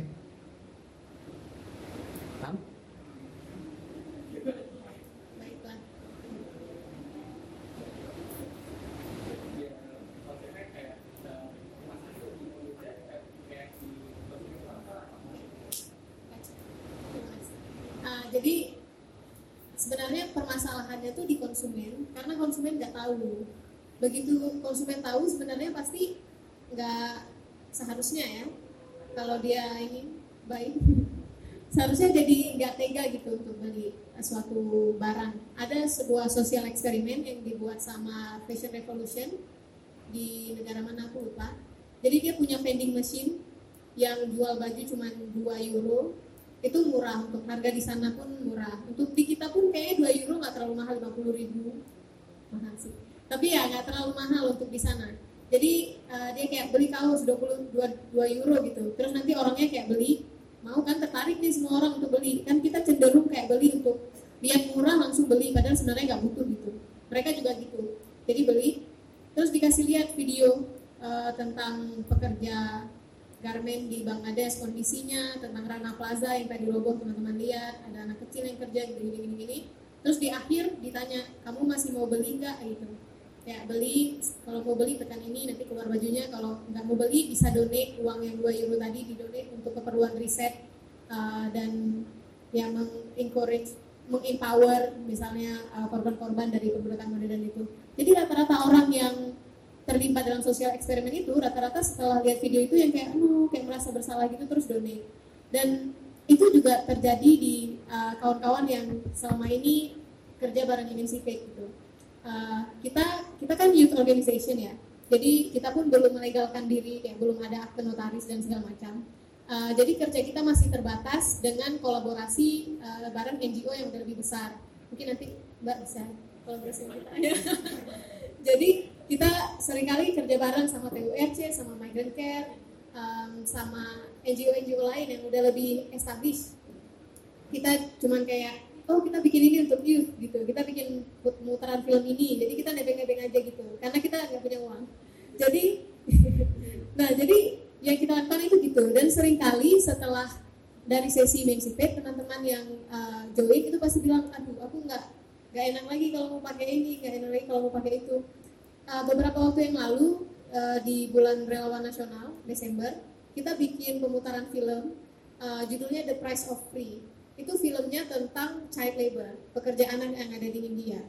jadi sebenarnya permasalahannya tuh di konsumen karena konsumen nggak tahu. Begitu konsumen tahu sebenarnya pasti nggak seharusnya ya. Kalau dia ini baik seharusnya jadi nggak tega gitu untuk beli suatu barang. Ada sebuah sosial eksperimen yang dibuat sama Fashion Revolution di negara mana aku lupa. Jadi dia punya vending machine yang jual baju cuma 2 euro. Itu murah untuk harga di sana pun murah. Untuk di kita pun kayaknya 2 euro nggak terlalu mahal 50 ribu mahal sih. Tapi ya nggak terlalu mahal untuk di sana. Jadi uh, dia kayak beli kaos 22 2 euro gitu. Terus nanti orangnya kayak beli mau kan tertarik nih semua orang untuk beli. Kan kita cenderung kayak beli untuk lihat murah langsung beli padahal sebenarnya nggak butuh gitu. Mereka juga gitu. Jadi beli terus dikasih lihat video uh, tentang pekerja garmen di Bangladesh kondisinya tentang Rana Plaza yang tadi roboh teman-teman lihat ada anak kecil yang kerja gini gini gini terus di akhir ditanya kamu masih mau beli nggak? Gitu. Ya beli kalau mau beli tekan ini nanti keluar bajunya. Kalau nggak mau beli bisa donate uang yang 2 euro tadi di donate untuk keperluan riset uh, dan yang mengencourage mengempower misalnya uh, korban-korban dari perbuatan modern itu. Jadi rata-rata orang yang terlibat dalam sosial eksperimen itu rata-rata setelah lihat video itu yang kayak aduh kayak merasa bersalah gitu terus donate. Dan itu juga terjadi di uh, kawan-kawan uh, yang selama ini kerja bareng Emancipate gitu. Uh, kita kita kan youth organization ya. Jadi kita pun belum melegalkan diri belum ada akte notaris dan segala macam. Uh, jadi kerja kita masih terbatas dengan kolaborasi uh, bareng NGO yang lebih besar. Mungkin nanti mbak bisa kolaborasi kita. Jadi kita sering kali kerja bareng sama PURC, sama Migrant Care, um, sama NGO-NGO lain yang udah lebih established. Kita cuman kayak, oh kita bikin ini untuk youth gitu, kita bikin pemutaran film ini, jadi kita nebeng-nebeng aja gitu, karena kita nggak punya uang. Jadi, nah jadi yang kita lakukan itu gitu, dan sering kali setelah dari sesi Emancipate, teman-teman yang uh, join itu pasti bilang, aduh aku nggak nggak enak lagi kalau mau pakai ini, nggak enak lagi kalau mau pakai itu. Uh, beberapa waktu yang lalu uh, di bulan relawan nasional Desember kita bikin pemutaran film uh, judulnya The Price of Free itu filmnya tentang child labor pekerja anak yang ada di India.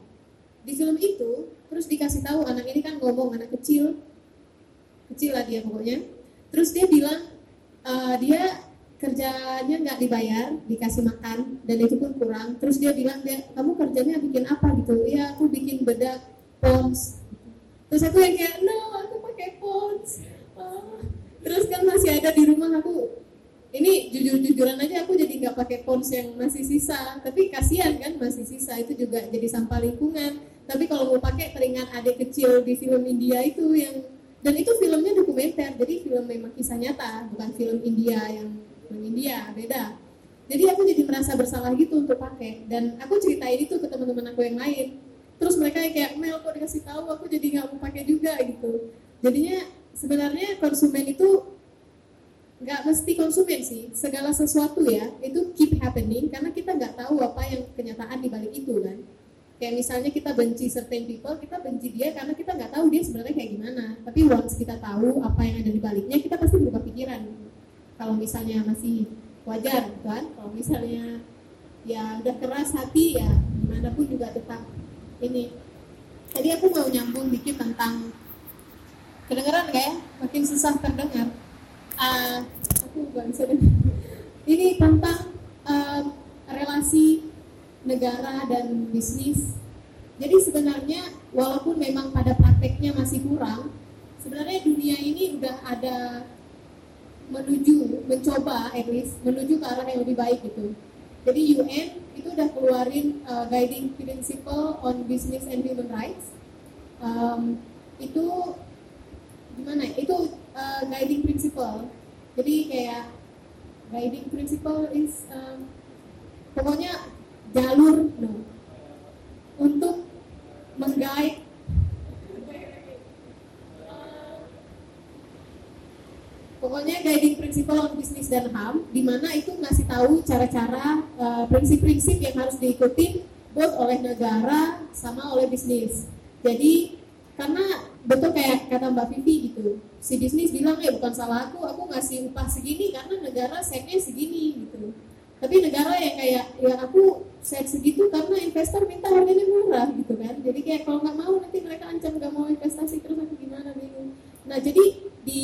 Di film itu terus dikasih tahu anak ini kan ngomong anak kecil. Kecil lah dia pokoknya. Terus dia bilang uh, dia kerjanya nggak dibayar dikasih makan dan itu pun kurang. Terus dia bilang dia kamu kerjanya bikin apa gitu? Ya aku bikin bedak pons. Terus aku yang kayak no aku pakai pons. Uh, terus kan masih ada di rumah aku ini jujur-jujuran aja aku jadi nggak pakai pons yang masih sisa. Tapi kasihan kan masih sisa itu juga jadi sampah lingkungan. Tapi kalau mau pakai teringat adik kecil di film India itu yang dan itu filmnya dokumenter. Jadi film memang kisah nyata bukan film India yang film India beda. Jadi aku jadi merasa bersalah gitu untuk pakai. Dan aku ceritain itu ke teman-teman aku yang lain. Terus mereka kayak Mel kok dikasih tahu? Aku jadi nggak mau pakai juga gitu. Jadinya sebenarnya konsumen itu nggak mesti konsumen sih. Segala sesuatu ya itu keep happening karena kita nggak tahu apa yang kenyataan di balik itu kan. Kayak misalnya kita benci certain people kita benci dia karena kita nggak tahu dia sebenarnya kayak gimana. Tapi once kita tahu apa yang ada di baliknya kita pasti berubah pikiran. Kalau misalnya masih wajar kan. Kalau misalnya ya udah keras hati ya gimana pun juga tetap ini. Tadi aku mau nyambung dikit tentang kedengeran gak ya? Makin susah terdengar uh, aku nggak bisa ini tentang uh, relasi negara dan bisnis jadi sebenarnya walaupun memang pada prakteknya masih kurang sebenarnya dunia ini udah ada menuju mencoba at least menuju ke arah yang lebih baik gitu Jadi UN itu udah keluarin uh, guiding principle on business and human rights. Um, itu gimana? Ya? Itu uh, guiding principle. Jadi kayak guiding principle is um, pokoknya jalur no, untuk menggait pokoknya guiding principle on business dan HAM di mana itu ngasih tahu cara-cara uh, prinsip-prinsip yang harus diikuti both oleh negara sama oleh bisnis. Jadi karena betul kayak kata Mbak Vivi gitu, si bisnis bilang ya bukan salah aku, aku ngasih upah segini karena negara setnya segini gitu. Tapi negara yang kayak ya aku set segitu karena investor minta harganya murah gitu kan. Jadi kayak kalau nggak mau nanti mereka ancam nggak mau investasi terus aku gimana bingung. Nah jadi di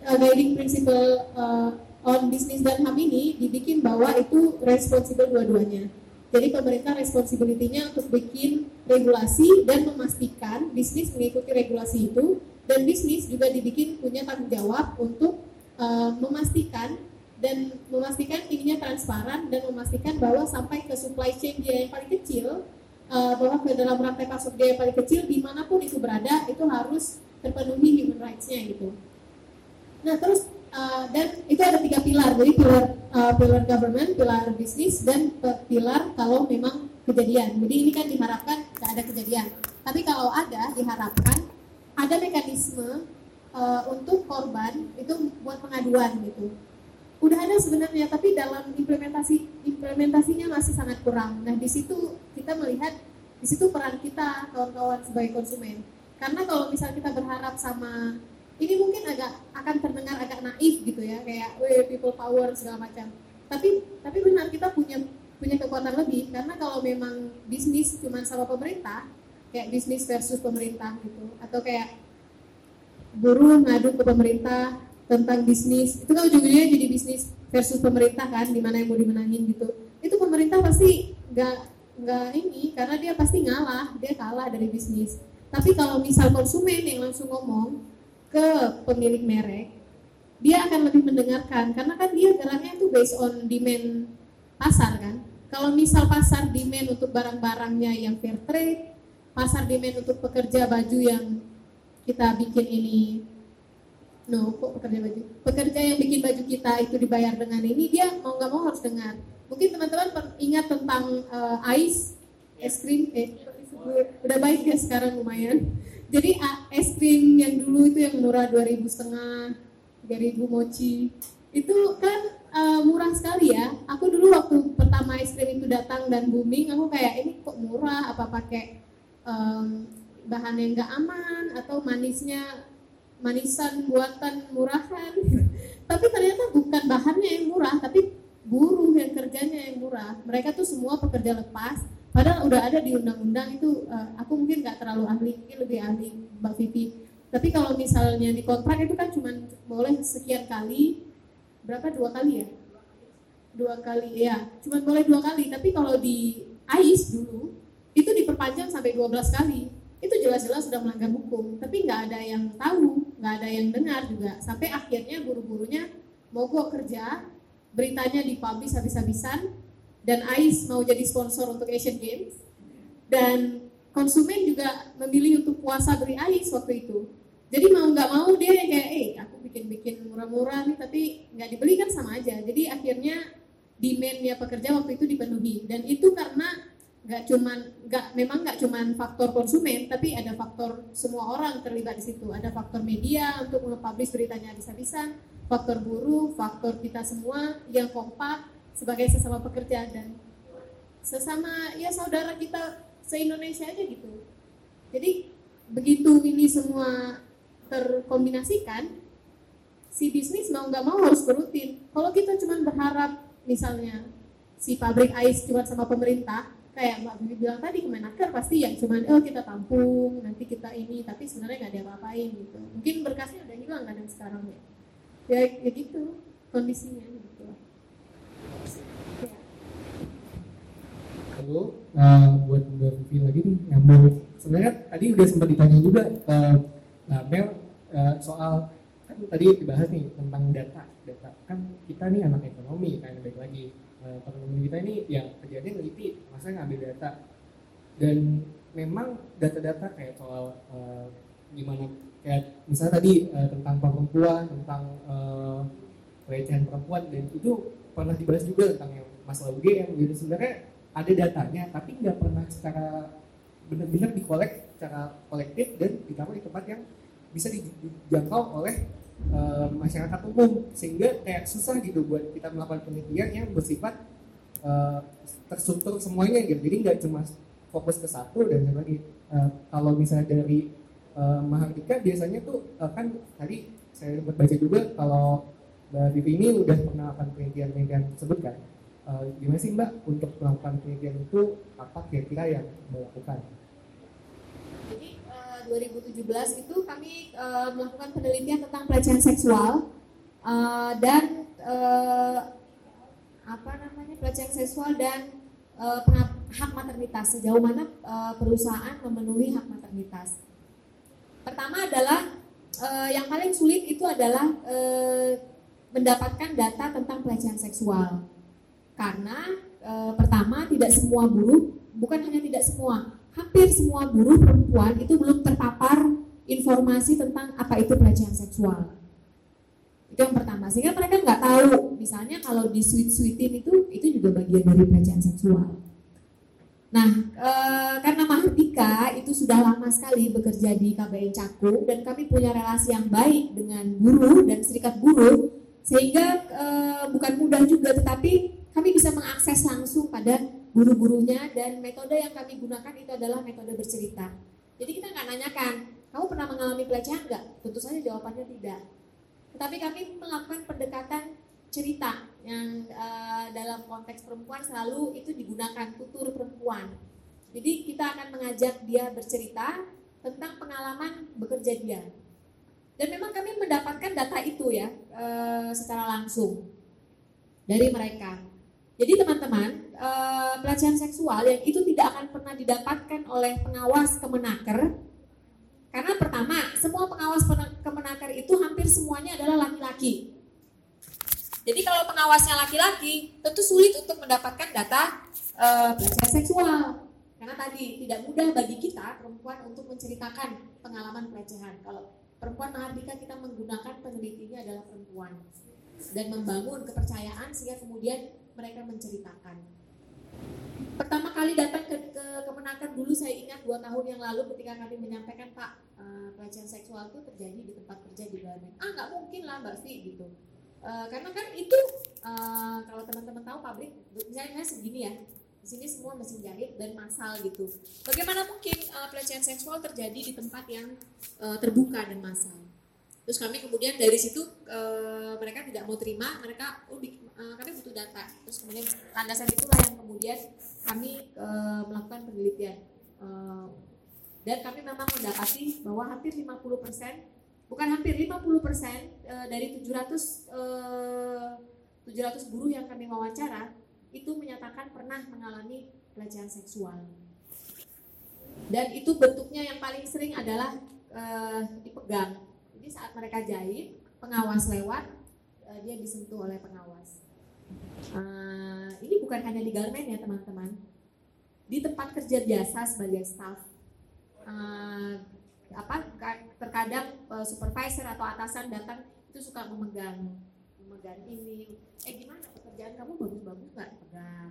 uh, guiding principle uh, on business dan HAM ini dibikin bahwa itu responsible dua-duanya. Jadi pemerintah responsibility-nya untuk bikin regulasi dan memastikan bisnis mengikuti regulasi itu dan bisnis juga dibikin punya tanggung jawab untuk uh, memastikan dan memastikan ininya transparan dan memastikan bahwa sampai ke supply chain dia yang paling kecil uh, bahwa ke dalam rantai pasok dia yang paling kecil di mana pun itu berada itu harus terpenuhi human rights-nya gitu. Nah terus uh, dan itu ada tiga pilar, jadi pilar uh, pilar government, pilar bisnis dan pilar kalau memang kejadian. Jadi ini kan diharapkan tidak ada kejadian. Tapi kalau ada diharapkan ada mekanisme uh, untuk korban itu buat pengaduan gitu. Udah ada sebenarnya, tapi dalam implementasi implementasinya masih sangat kurang. Nah di situ kita melihat di situ peran kita kawan-kawan sebagai konsumen. Karena kalau misal kita berharap sama ini mungkin agak akan terdengar agak naif gitu ya kayak we people power segala macam. Tapi tapi benar kita punya punya kekuatan lebih. Karena kalau memang bisnis cuma sama pemerintah kayak bisnis versus pemerintah gitu atau kayak buruh ngadu ke pemerintah tentang bisnis itu kan ujung-ujungnya jadi bisnis versus pemerintah kan di mana yang mau dimenangin gitu. Itu pemerintah pasti nggak nggak ini karena dia pasti ngalah dia kalah dari bisnis. Tapi kalau misal konsumen yang langsung ngomong ke pemilik merek, dia akan lebih mendengarkan. Karena kan dia geraknya itu based on demand pasar kan. Kalau misal pasar demand untuk barang-barangnya yang fair trade, pasar demand untuk pekerja baju yang kita bikin ini no kok pekerja baju? Pekerja yang bikin baju kita itu dibayar dengan ini dia mau nggak mau harus dengar. Mungkin teman-teman ingat tentang uh, ice es krim eh udah baik ya sekarang lumayan jadi es krim yang dulu itu yang murah dua ribu setengah tiga ribu mochi. Itu kan uh, murah sekali ya. Aku dulu waktu pertama es krim itu datang dan booming aku kayak ini kok murah? Apa pakai um, bahan yang nggak aman atau manisnya manisan buatan murahan? Tapi ternyata bukan bahannya yang murah tapi buruh yang kerjanya yang murah. Mereka tuh semua pekerja lepas Padahal udah ada di undang-undang itu, uh, aku mungkin nggak terlalu ahli, mungkin lebih ahli Mbak Vivi. Tapi kalau misalnya di kontrak itu kan cuma boleh sekian kali, berapa dua kali ya? Dua kali, ya, cuma boleh dua kali. Tapi kalau di AIS dulu, itu diperpanjang sampai 12 kali. Itu jelas-jelas sudah melanggar hukum, tapi nggak ada yang tahu, nggak ada yang dengar juga. Sampai akhirnya buru-burunya mogok kerja, beritanya dipublish habis-habisan, dan AIS mau jadi sponsor untuk Asian Games. Dan konsumen juga memilih untuk puasa beri AIS waktu itu. Jadi mau nggak mau dia kayak eh aku bikin-bikin murah-murah nih tapi nggak dibeli kan sama aja. Jadi akhirnya demandnya pekerja waktu itu dipenuhi. Dan itu karena nggak cuman nggak memang nggak cuman faktor konsumen tapi ada faktor semua orang terlibat di situ. Ada faktor media untuk mempublish beritanya habis-habisan faktor buruh faktor kita semua yang kompak sebagai sesama pekerja dan sesama ya saudara kita se-Indonesia aja gitu. Jadi begitu ini semua terkombinasikan, si bisnis mau nggak mau harus berutin. Kalau kita cuma berharap misalnya si pabrik ais cuma sama pemerintah, kayak Mbak Bibi bilang tadi Kemenaker pasti yang cuma oh kita tampung nanti kita ini tapi sebenarnya nggak ada apa-apain gitu mungkin berkasnya udah hilang kadang sekarang ya ya, ya gitu kondisinya Lalu uh, buat Mbak Vivi lagi nih nyambung. Sebenarnya tadi udah sempat ditanya juga uh, nah, Mel uh, soal kan tadi dibahas nih tentang data. Data kan kita nih anak ekonomi kan baik lagi. uh, kita ini yang kejadian neliti masa ngambil data dan memang data-data kayak soal uh, gimana kayak misalnya tadi uh, tentang perempuan tentang uh, pelecehan perempuan dan itu pernah dibahas juga tentang yang masalah UGM jadi sebenarnya ada datanya tapi nggak pernah secara benar-benar dikolek secara kolektif dan ditaruh di tempat yang bisa dijangkau oleh uh, masyarakat umum. Sehingga kayak susah gitu buat kita melakukan penelitian yang bersifat uh, terstruktur semuanya gitu. Jadi nggak cuma fokus ke satu dan lagi. Uh, kalau misalnya dari uh, Mahardika biasanya tuh uh, kan tadi saya sempat baca juga kalau Mbak Vivi ini udah pernah melakukan penelitian-penelitian tersebut kan uh, gimana sih Mbak untuk melakukan penelitian itu apa kira-kira yang melakukan? Jadi 2017 itu kami uh, melakukan penelitian tentang pelecehan seksual uh, dan uh, apa namanya pelecehan seksual dan uh, hak maternitas sejauh mana uh, perusahaan memenuhi hak maternitas. Pertama adalah uh, yang paling sulit itu adalah uh, mendapatkan data tentang pelecehan seksual karena uh, pertama tidak semua buruh bukan hanya tidak semua hampir semua buruh perempuan itu belum terpapar informasi tentang apa itu pelecehan seksual. Itu yang pertama. Sehingga mereka nggak tahu, misalnya kalau di sweet-sweetin itu, itu juga bagian dari pelecehan seksual. Nah, e, karena Mahardika itu sudah lama sekali bekerja di KBN Cakung dan kami punya relasi yang baik dengan buruh dan serikat buruh, sehingga e, bukan mudah juga, tetapi kami bisa mengakses langsung pada guru-gurunya dan metode yang kami gunakan itu adalah metode bercerita. Jadi kita nggak nanyakan, kamu pernah mengalami pelecehan nggak? Tentu saja jawabannya tidak. Tetapi kami melakukan pendekatan cerita yang uh, dalam konteks perempuan selalu itu digunakan tutur perempuan. Jadi kita akan mengajak dia bercerita tentang pengalaman bekerja dia. Dan memang kami mendapatkan data itu ya uh, secara langsung dari mereka. Jadi teman-teman, uh, pelecehan seksual yang itu tidak akan pernah didapatkan oleh pengawas kemenaker karena pertama, semua pengawas kemenaker itu hampir semuanya adalah laki-laki. Jadi kalau pengawasnya laki-laki, tentu sulit untuk mendapatkan data uh, pelecehan seksual. Karena tadi tidak mudah bagi kita perempuan untuk menceritakan pengalaman pelecehan. Kalau perempuan Mahardika kita menggunakan penelitinya adalah perempuan dan membangun kepercayaan sehingga kemudian mereka menceritakan. Pertama kali datang ke, ke kemenaker dulu saya ingat dua tahun yang lalu ketika kami menyampaikan Pak uh, pelecehan seksual itu terjadi di tempat kerja di Bali. Ah nggak mungkin lah Mbak Vi gitu. Uh, karena kan itu uh, kalau teman-teman tahu pabrik misalnya segini ya di sini semua mesin jahit dan massal gitu. Bagaimana mungkin uh, pelecehan seksual terjadi di tempat yang uh, terbuka dan massal? Terus kami kemudian dari situ uh, mereka tidak mau terima, mereka oh uh, kami butuh data. Terus kemudian landasan itulah yang kemudian kami uh, melakukan penelitian. Uh, dan kami memang mendapati bahwa hampir 50% bukan hampir 50% uh, dari 700 uh, 700 buruh yang kami wawancara itu menyatakan pernah mengalami pelecehan seksual. Dan itu bentuknya yang paling sering adalah uh, dipegang jadi saat mereka jahit, pengawas lewat, uh, dia disentuh oleh pengawas. Uh, ini bukan hanya di garmen ya teman-teman. Di tempat kerja biasa sebagai staff, uh, apa terkadang uh, supervisor atau atasan datang itu suka memegang memegang ini eh gimana pekerjaan kamu bagus-bagus nggak pegang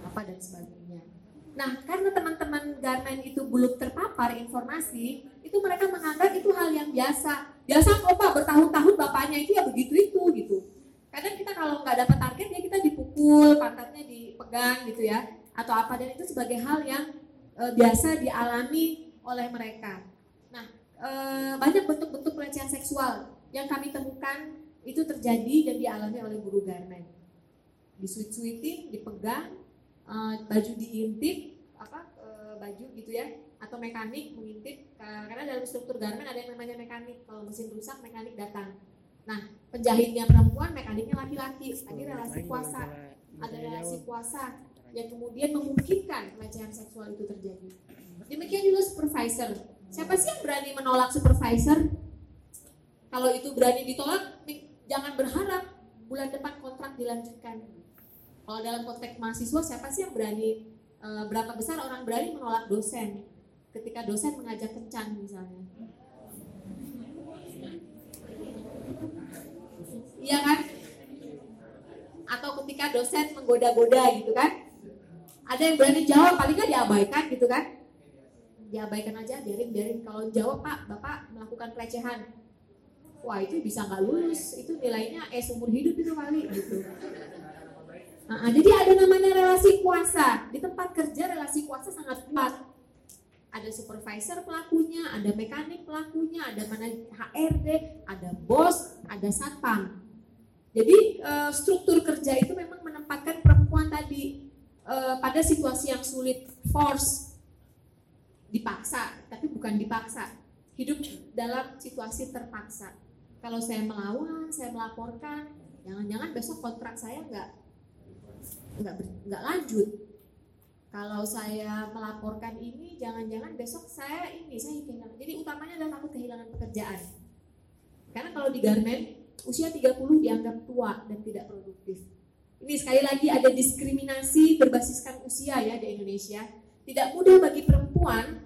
apa dan sebagainya Nah, karena teman-teman garmen itu belum terpapar informasi, itu mereka menganggap itu hal yang biasa. Biasa kok Pak, bertahun-tahun bapaknya itu ya begitu-itu gitu. Kadang kita kalau nggak dapat target ya kita dipukul, pantatnya dipegang gitu ya, atau apa dan itu sebagai hal yang e, biasa dialami oleh mereka. Nah, e, banyak bentuk-bentuk pelecehan seksual yang kami temukan itu terjadi dan dialami oleh guru garmen. Disuit-suitin, dipegang, uh, baju diintip apa uh, baju gitu ya atau mekanik mengintip karena dalam struktur garmen ada yang namanya mekanik kalau mesin rusak mekanik datang nah penjahitnya perempuan mekaniknya laki-laki. Tadi relasi kuasa. ada relasi kuasa yang kemudian memungkinkan pelecehan seksual itu terjadi. Demikian juga supervisor. Siapa sih yang berani menolak supervisor? Kalau itu berani ditolak jangan berharap bulan depan kontrak dilanjutkan. Kalau dalam konteks mahasiswa siapa sih yang berani e, berapa besar orang berani menolak dosen? Ketika dosen mengajak kencan misalnya? Iya kan? Atau ketika dosen menggoda-goda gitu kan? Ada yang berani jawab, paling nggak diabaikan gitu kan? Diabaikan aja, biarin biarin. Kalau jawab pak, bapak melakukan pelecehan, wah itu bisa nggak lulus, itu nilainya eh seumur hidup itu kali gitu. Nah, jadi ada namanya relasi kuasa di tempat kerja relasi kuasa sangat kuat. Ada supervisor pelakunya, ada mekanik pelakunya, ada mana HRD, ada bos, ada satpam. Jadi uh, struktur kerja itu memang menempatkan perempuan tadi uh, pada situasi yang sulit, force, dipaksa, tapi bukan dipaksa. Hidup dalam situasi terpaksa. Kalau saya melawan, saya melaporkan, jangan-jangan besok kontrak saya nggak nggak nggak lanjut. Kalau saya melaporkan ini, jangan-jangan besok saya ini saya kehilangan. Jadi utamanya adalah takut kehilangan pekerjaan. Karena kalau di garment usia 30 dianggap tua dan tidak produktif. Ini sekali lagi ada diskriminasi berbasiskan usia ya di Indonesia. Tidak mudah bagi perempuan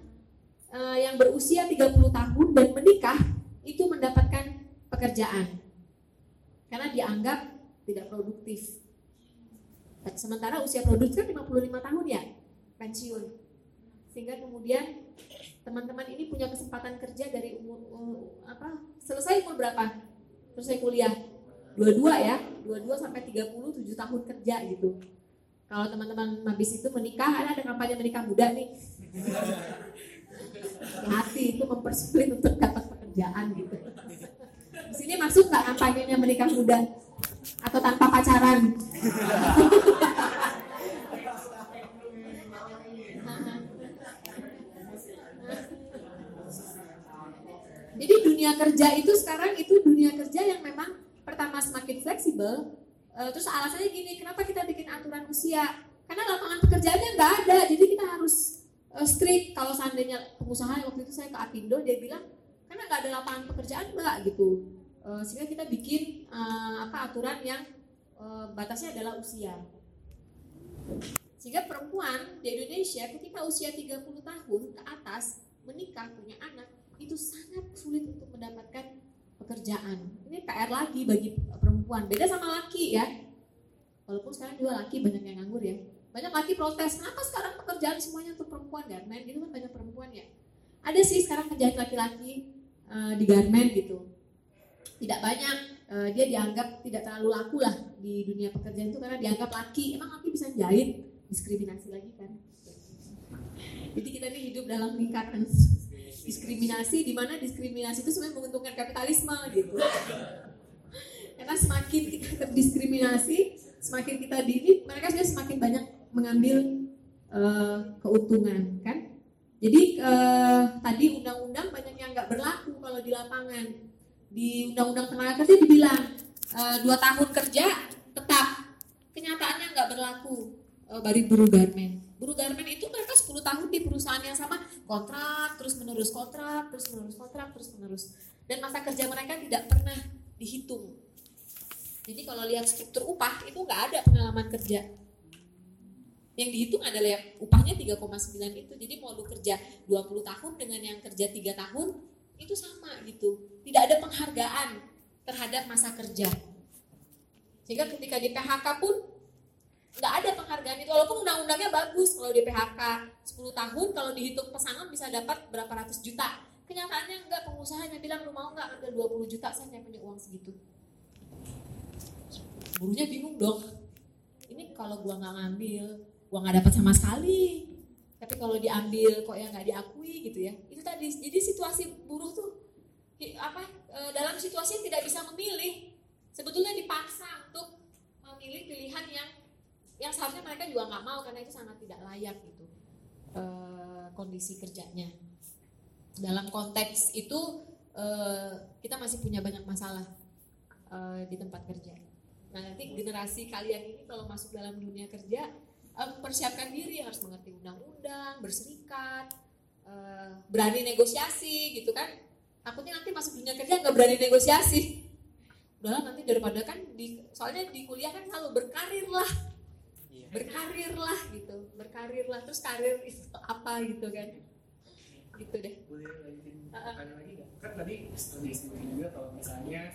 uh, yang berusia 30 tahun dan menikah itu mendapatkan pekerjaan. Karena dianggap tidak produktif. Sementara usia produktif kan 55 tahun ya, pensiun. Sehingga kemudian teman-teman ini punya kesempatan kerja dari umur uh, apa? Selesai umur berapa? Selesai kuliah dua-dua ya dua-dua sampai 37 tahun kerja gitu. Kalau teman-teman habis itu menikah ada ada kampanye menikah muda nih. Hati itu mempersulit untuk dapat pekerjaan gitu. Di sini masuk nggak kampanyenya menikah muda? Atau tanpa pacaran Jadi dunia kerja itu sekarang itu dunia kerja yang memang pertama semakin fleksibel. Uh, terus alasannya gini, kenapa kita bikin aturan usia? Karena lapangan pekerjaannya nggak ada, jadi kita harus uh, strict. Kalau seandainya pengusaha waktu itu saya ke Apindo, dia bilang karena nggak ada lapangan pekerjaan mbak gitu. Uh, sehingga kita bikin uh, apa aturan yang uh, batasnya adalah usia. Sehingga perempuan di Indonesia ketika usia 30 tahun ke atas menikah punya anak itu sangat sulit untuk mendapatkan pekerjaan. Ini PR lagi bagi perempuan. Beda sama laki ya. Walaupun sekarang juga laki banyak yang nganggur ya. Banyak laki protes, kenapa sekarang pekerjaan semuanya untuk perempuan garmen? Gitu kan banyak perempuan ya. Ada sih sekarang kerjaan laki-laki uh, di garmen gitu. Tidak banyak, uh, dia dianggap tidak terlalu laku lah di dunia pekerjaan itu karena dianggap laki. Emang laki bisa jahit? Diskriminasi lagi kan. Jadi kita ini hidup dalam lingkaran diskriminasi di mana diskriminasi itu sebenarnya menguntungkan kapitalisme gitu. Karena semakin kita terdiskriminasi semakin kita di mereka sudah semakin banyak mengambil uh, keuntungan kan? Jadi uh, tadi undang-undang banyak yang nggak berlaku kalau di lapangan. Di undang-undang tenaga kerja dibilang uh, dua tahun kerja tetap. Kenyataannya nggak berlaku. Uh, bagi buruh garmen buruh garmen itu mereka 10 tahun di perusahaan yang sama. Kontrak terus menerus kontrak terus menerus kontrak terus menerus. Dan masa kerja mereka tidak pernah dihitung. Jadi kalau lihat struktur upah itu nggak ada pengalaman kerja. Yang dihitung adalah upahnya 3,9 itu. Jadi mau lu kerja 20 tahun dengan yang kerja 3 tahun itu sama gitu. Tidak ada penghargaan terhadap masa kerja. Sehingga ketika di PHK pun nggak ada penghargaan itu. Walaupun undang-undangnya bagus kalau di PHK 10 tahun kalau dihitung pesangon bisa dapat berapa ratus juta. Kenyataannya enggak pengusahanya bilang lu mau nggak ambil 20 juta? Saya punya uang segitu. Buruhnya bingung dong. Ini kalau gua nggak ngambil gua nggak dapat sama sekali. Tapi kalau diambil kok ya nggak diakui gitu ya? Itu tadi. Jadi situasi buruh tuh apa e, dalam situasi yang tidak bisa memilih sebetulnya dipaksa untuk memilih pilihan yang yang seharusnya mereka juga nggak mau karena itu sangat tidak layak gitu e, kondisi kerjanya. Dalam konteks itu e, kita masih punya banyak masalah e, di tempat kerja. Nah nanti generasi kalian ini kalau masuk dalam dunia kerja persiapkan diri harus mengerti undang-undang berserikat berani negosiasi gitu kan. Takutnya nanti masuk dunia kerja nggak berani negosiasi. Udahlah nanti daripada kan di soalnya di kuliah kan selalu berkarir lah berkarir lah gitu berkarir lah terus karir itu apa gitu kan? Gitu deh. Boleh lanjutin lagi nggak? Kan tadi juga kalau misalnya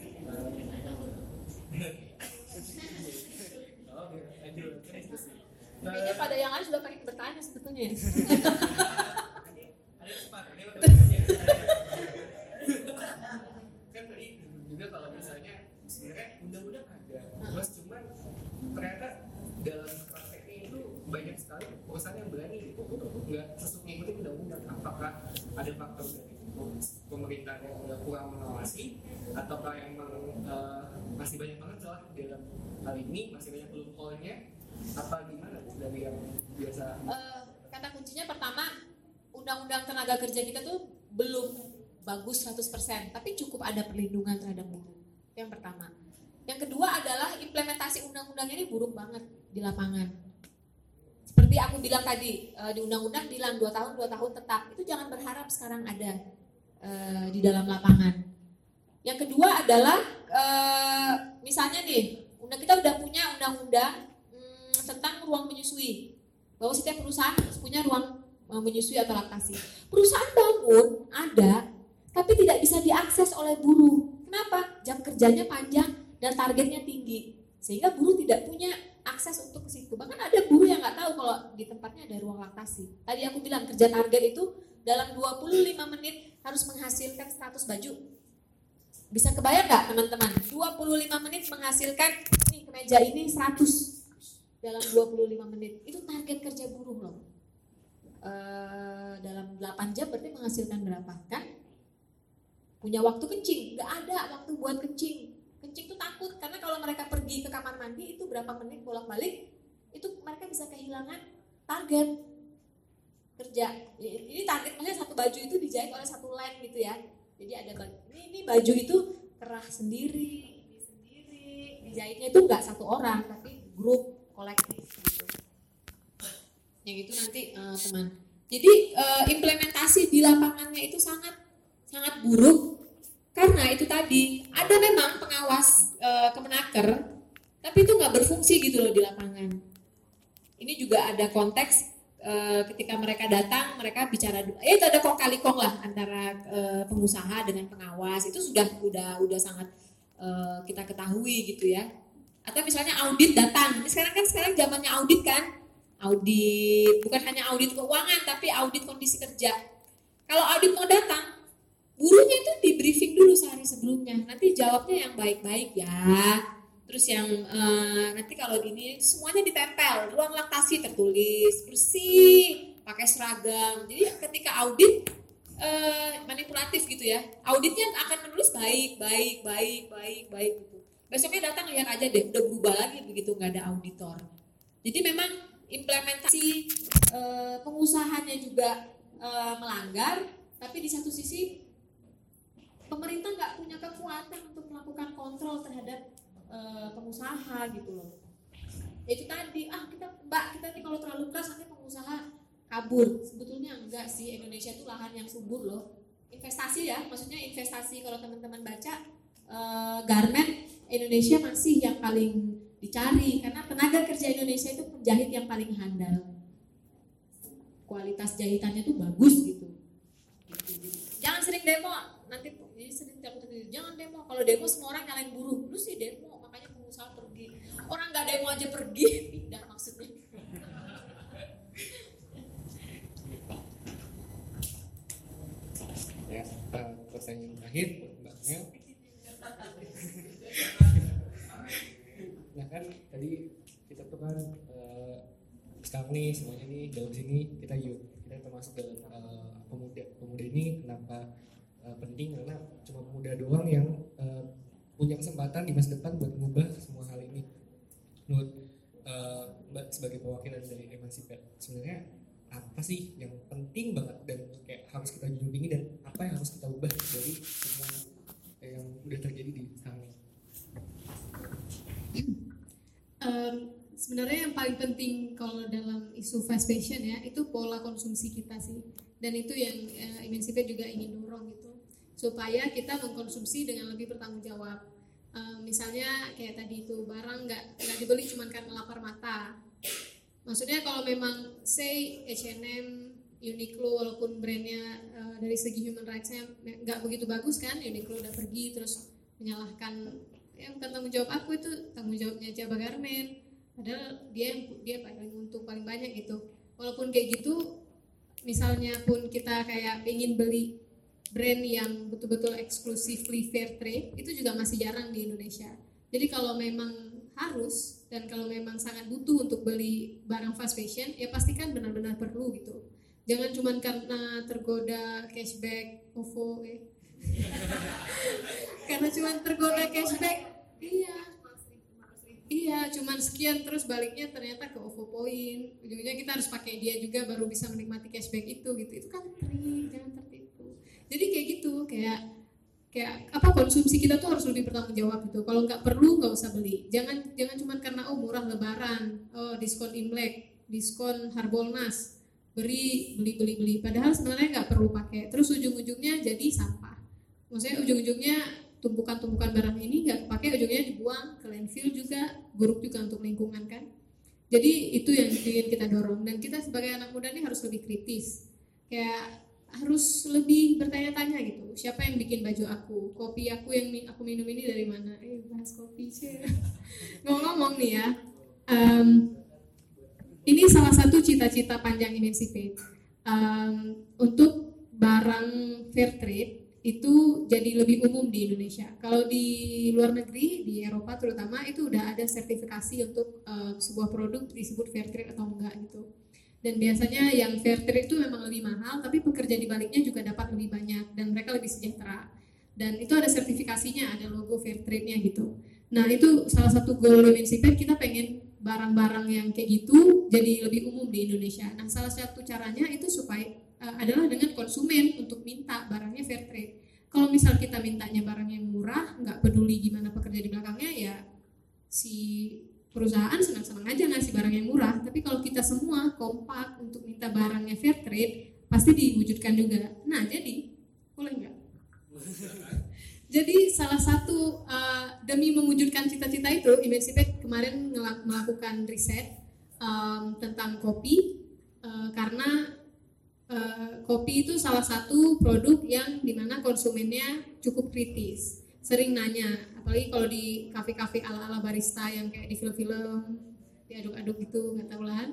oh, lanjut Kayaknya pada yang lain sudah pengen bertanya sebetulnya. ada sempat, kan tadi juga kalau misalnya sebenarnya undang-undang ada, terus cuman ternyata dalam prakteknya itu banyak sekali perusahaan yang berani itu nggak sesuai mengikuti undang-undang. Apakah ada faktor dari pemerintah yang kurang mengawasi ataukah emang uh, masih banyak banget salah dalam hal ini masih banyak loophole-nya apa gimana dari yang biasa? Uh, kata kuncinya pertama undang-undang tenaga kerja kita tuh belum bagus 100% tapi cukup ada perlindungan terhadap buruh. Yang pertama. Yang kedua adalah implementasi undang-undang ini buruk banget di lapangan seperti aku bilang tadi uh, di undang-undang bilang dua tahun dua tahun tetap itu jangan berharap sekarang ada uh, di dalam lapangan yang kedua adalah uh, misalnya nih kita udah punya undang-undang tentang ruang menyusui. Bahwa setiap perusahaan punya ruang menyusui atau laktasi. Perusahaan bangun ada, tapi tidak bisa diakses oleh buruh. Kenapa? Jam kerjanya panjang dan targetnya tinggi. Sehingga buruh tidak punya akses untuk ke situ. Bahkan ada buruh yang nggak tahu kalau di tempatnya ada ruang laktasi. Tadi aku bilang kerja target itu dalam 25 menit harus menghasilkan 100 baju. Bisa kebayang nggak teman-teman? 25 menit menghasilkan nih kemeja ini 100 dalam 25 menit. Itu target kerja buruh loh. E, dalam 8 jam berarti menghasilkan berapa kan? Punya waktu kencing, nggak ada waktu buat kencing. Kencing tuh takut karena kalau mereka pergi ke kamar mandi itu berapa menit bolak-balik, itu mereka bisa kehilangan target kerja. Ini target maksudnya satu baju itu dijahit oleh satu line gitu ya. Jadi ada ini, ini baju itu kerah sendiri, sendiri. Dijahitnya itu nggak satu orang tapi grup kolektif gitu. Yang itu nanti uh, teman. Jadi uh, implementasi di lapangannya itu sangat sangat buruk karena itu tadi ada memang pengawas uh, kemenaker tapi itu nggak berfungsi gitu loh di lapangan. Ini juga ada konteks uh, ketika mereka datang mereka bicara ya itu ada kong kali kong lah antara uh, pengusaha dengan pengawas. Itu sudah udah udah sangat uh, kita ketahui gitu ya. Atau misalnya audit datang. Sekarang kan sekarang zamannya audit kan? Audit bukan hanya audit keuangan tapi audit kondisi kerja. Kalau audit mau datang buruhnya itu di briefing dulu sehari sebelumnya. Nanti jawabnya yang baik-baik ya. Terus yang uh, nanti kalau gini semuanya ditempel. Ruang laktasi tertulis bersih pakai seragam. Jadi ketika audit uh, manipulatif gitu ya. Auditnya akan menulis baik baik baik baik baik gitu. Besoknya datang lihat aja deh udah berubah lagi begitu nggak ada auditor. Jadi memang implementasi e, pengusahanya juga e, melanggar tapi di satu sisi pemerintah nggak punya kekuatan untuk melakukan kontrol terhadap e, pengusaha gitu loh. Itu tadi ah kita mbak kita nih kalau terlalu keras nanti pengusaha kabur. Sebetulnya enggak sih Indonesia itu lahan yang subur loh. Investasi ya maksudnya investasi kalau teman-teman baca uh, garment Indonesia masih yang paling dicari karena tenaga kerja Indonesia itu penjahit yang paling handal. Kualitas jahitannya tuh bagus gitu. Jangan sering demo, nanti jadi sering takut jangan demo. Kalau demo semua orang nyalain buruh, lu sih demo, makanya pengusaha pergi. Orang nggak demo aja pergi, pindah maksudnya. Ya, uh, pertanyaan terakhir, Mbak Mel nah kan tadi kita tuh kan uh, sekarang nih semuanya nih dalam sini kita yuk kita termasuk dalam uh, pemuda pemuda ini kenapa penting karena pemuda doang yang uh, punya kesempatan di masa depan buat mengubah semua hal ini. Menurut uh, mbak sebagai perwakilan dari emansipet sebenarnya apa sih yang penting banget dan kayak harus kita junjung tinggi dan apa yang harus kita ubah dari semua yang udah terjadi di sekarang um, sebenarnya yang paling penting kalau dalam isu fast fashion ya itu pola konsumsi kita sih. Dan itu yang uh, Imensifat juga ingin dorong gitu supaya kita mengkonsumsi dengan lebih bertanggung jawab. Uh, misalnya kayak tadi itu barang nggak nggak dibeli cuma karena lapar mata. Maksudnya kalau memang say H&M Uniqlo walaupun brandnya uh, dari segi human rights-nya nggak begitu bagus kan Uniqlo udah pergi terus menyalahkan ya bukan tanggung jawab aku itu tanggung jawabnya Jaba Garmen padahal dia dia paling untung paling banyak gitu. Walaupun kayak gitu misalnya pun kita kayak ingin beli brand yang betul-betul exclusively fair trade itu juga masih jarang di Indonesia jadi kalau memang harus dan kalau memang sangat butuh untuk beli barang fast fashion ya pastikan benar-benar perlu gitu jangan cuma karena tergoda cashback OVO eh. karena cuma tergoda cashback iya Iya, cuman sekian terus baliknya ternyata ke OVO Point. Ujungnya kita harus pakai dia juga baru bisa menikmati cashback itu gitu. Itu kan trik, jangan. Jadi kayak gitu, kayak kayak apa konsumsi kita tuh harus lebih bertanggung jawab itu. Kalau nggak perlu nggak usah beli. Jangan jangan cuma karena oh murah lebaran, oh diskon Imlek, diskon Harbolnas, beri beli beli beli. Padahal sebenarnya nggak perlu pakai. Terus ujung-ujungnya jadi sampah. Maksudnya ujung-ujungnya tumpukan-tumpukan barang ini nggak pakai ujungnya dibuang ke landfill juga buruk juga untuk lingkungan kan jadi itu yang ingin kita dorong dan kita sebagai anak muda ini harus lebih kritis kayak harus lebih bertanya-tanya gitu. Siapa yang bikin baju aku? Kopi aku yang aku minum ini dari mana? Eh bahas kopi sih ngomong-ngomong nih ya um, ini salah satu cita-cita panjang Emancipate um, untuk barang fair trade itu jadi lebih umum di Indonesia. Kalau di luar negeri, di Eropa terutama itu udah ada sertifikasi untuk uh, sebuah produk disebut fair trade atau enggak gitu. Dan biasanya yang fair trade itu memang lebih mahal, tapi pekerja di baliknya juga dapat lebih banyak dan mereka lebih sejahtera. Dan itu ada sertifikasinya, ada logo fair trade-nya gitu. Nah itu salah satu goal Emancipate kita pengen barang-barang yang kayak gitu jadi lebih umum di Indonesia. Nah salah satu caranya itu supaya uh, adalah dengan konsumen untuk minta barangnya fair trade. Kalau misal kita mintanya barang yang murah, nggak peduli gimana pekerja di belakangnya, ya si perusahaan senang-senang aja ngasih barang yang murah. Tapi kalau kita semua kompak untuk minta barangnya fair trade, pasti diwujudkan juga. Nah, jadi boleh nggak? Jadi salah satu uh, demi mewujudkan cita-cita itu, Emancipate kemarin melakukan riset um, tentang kopi uh, karena uh, kopi itu salah satu produk yang di mana konsumennya cukup kritis sering nanya apalagi kalau di kafe-kafe ala-ala barista yang kayak di film-film diaduk-aduk gitu nggak tahu lah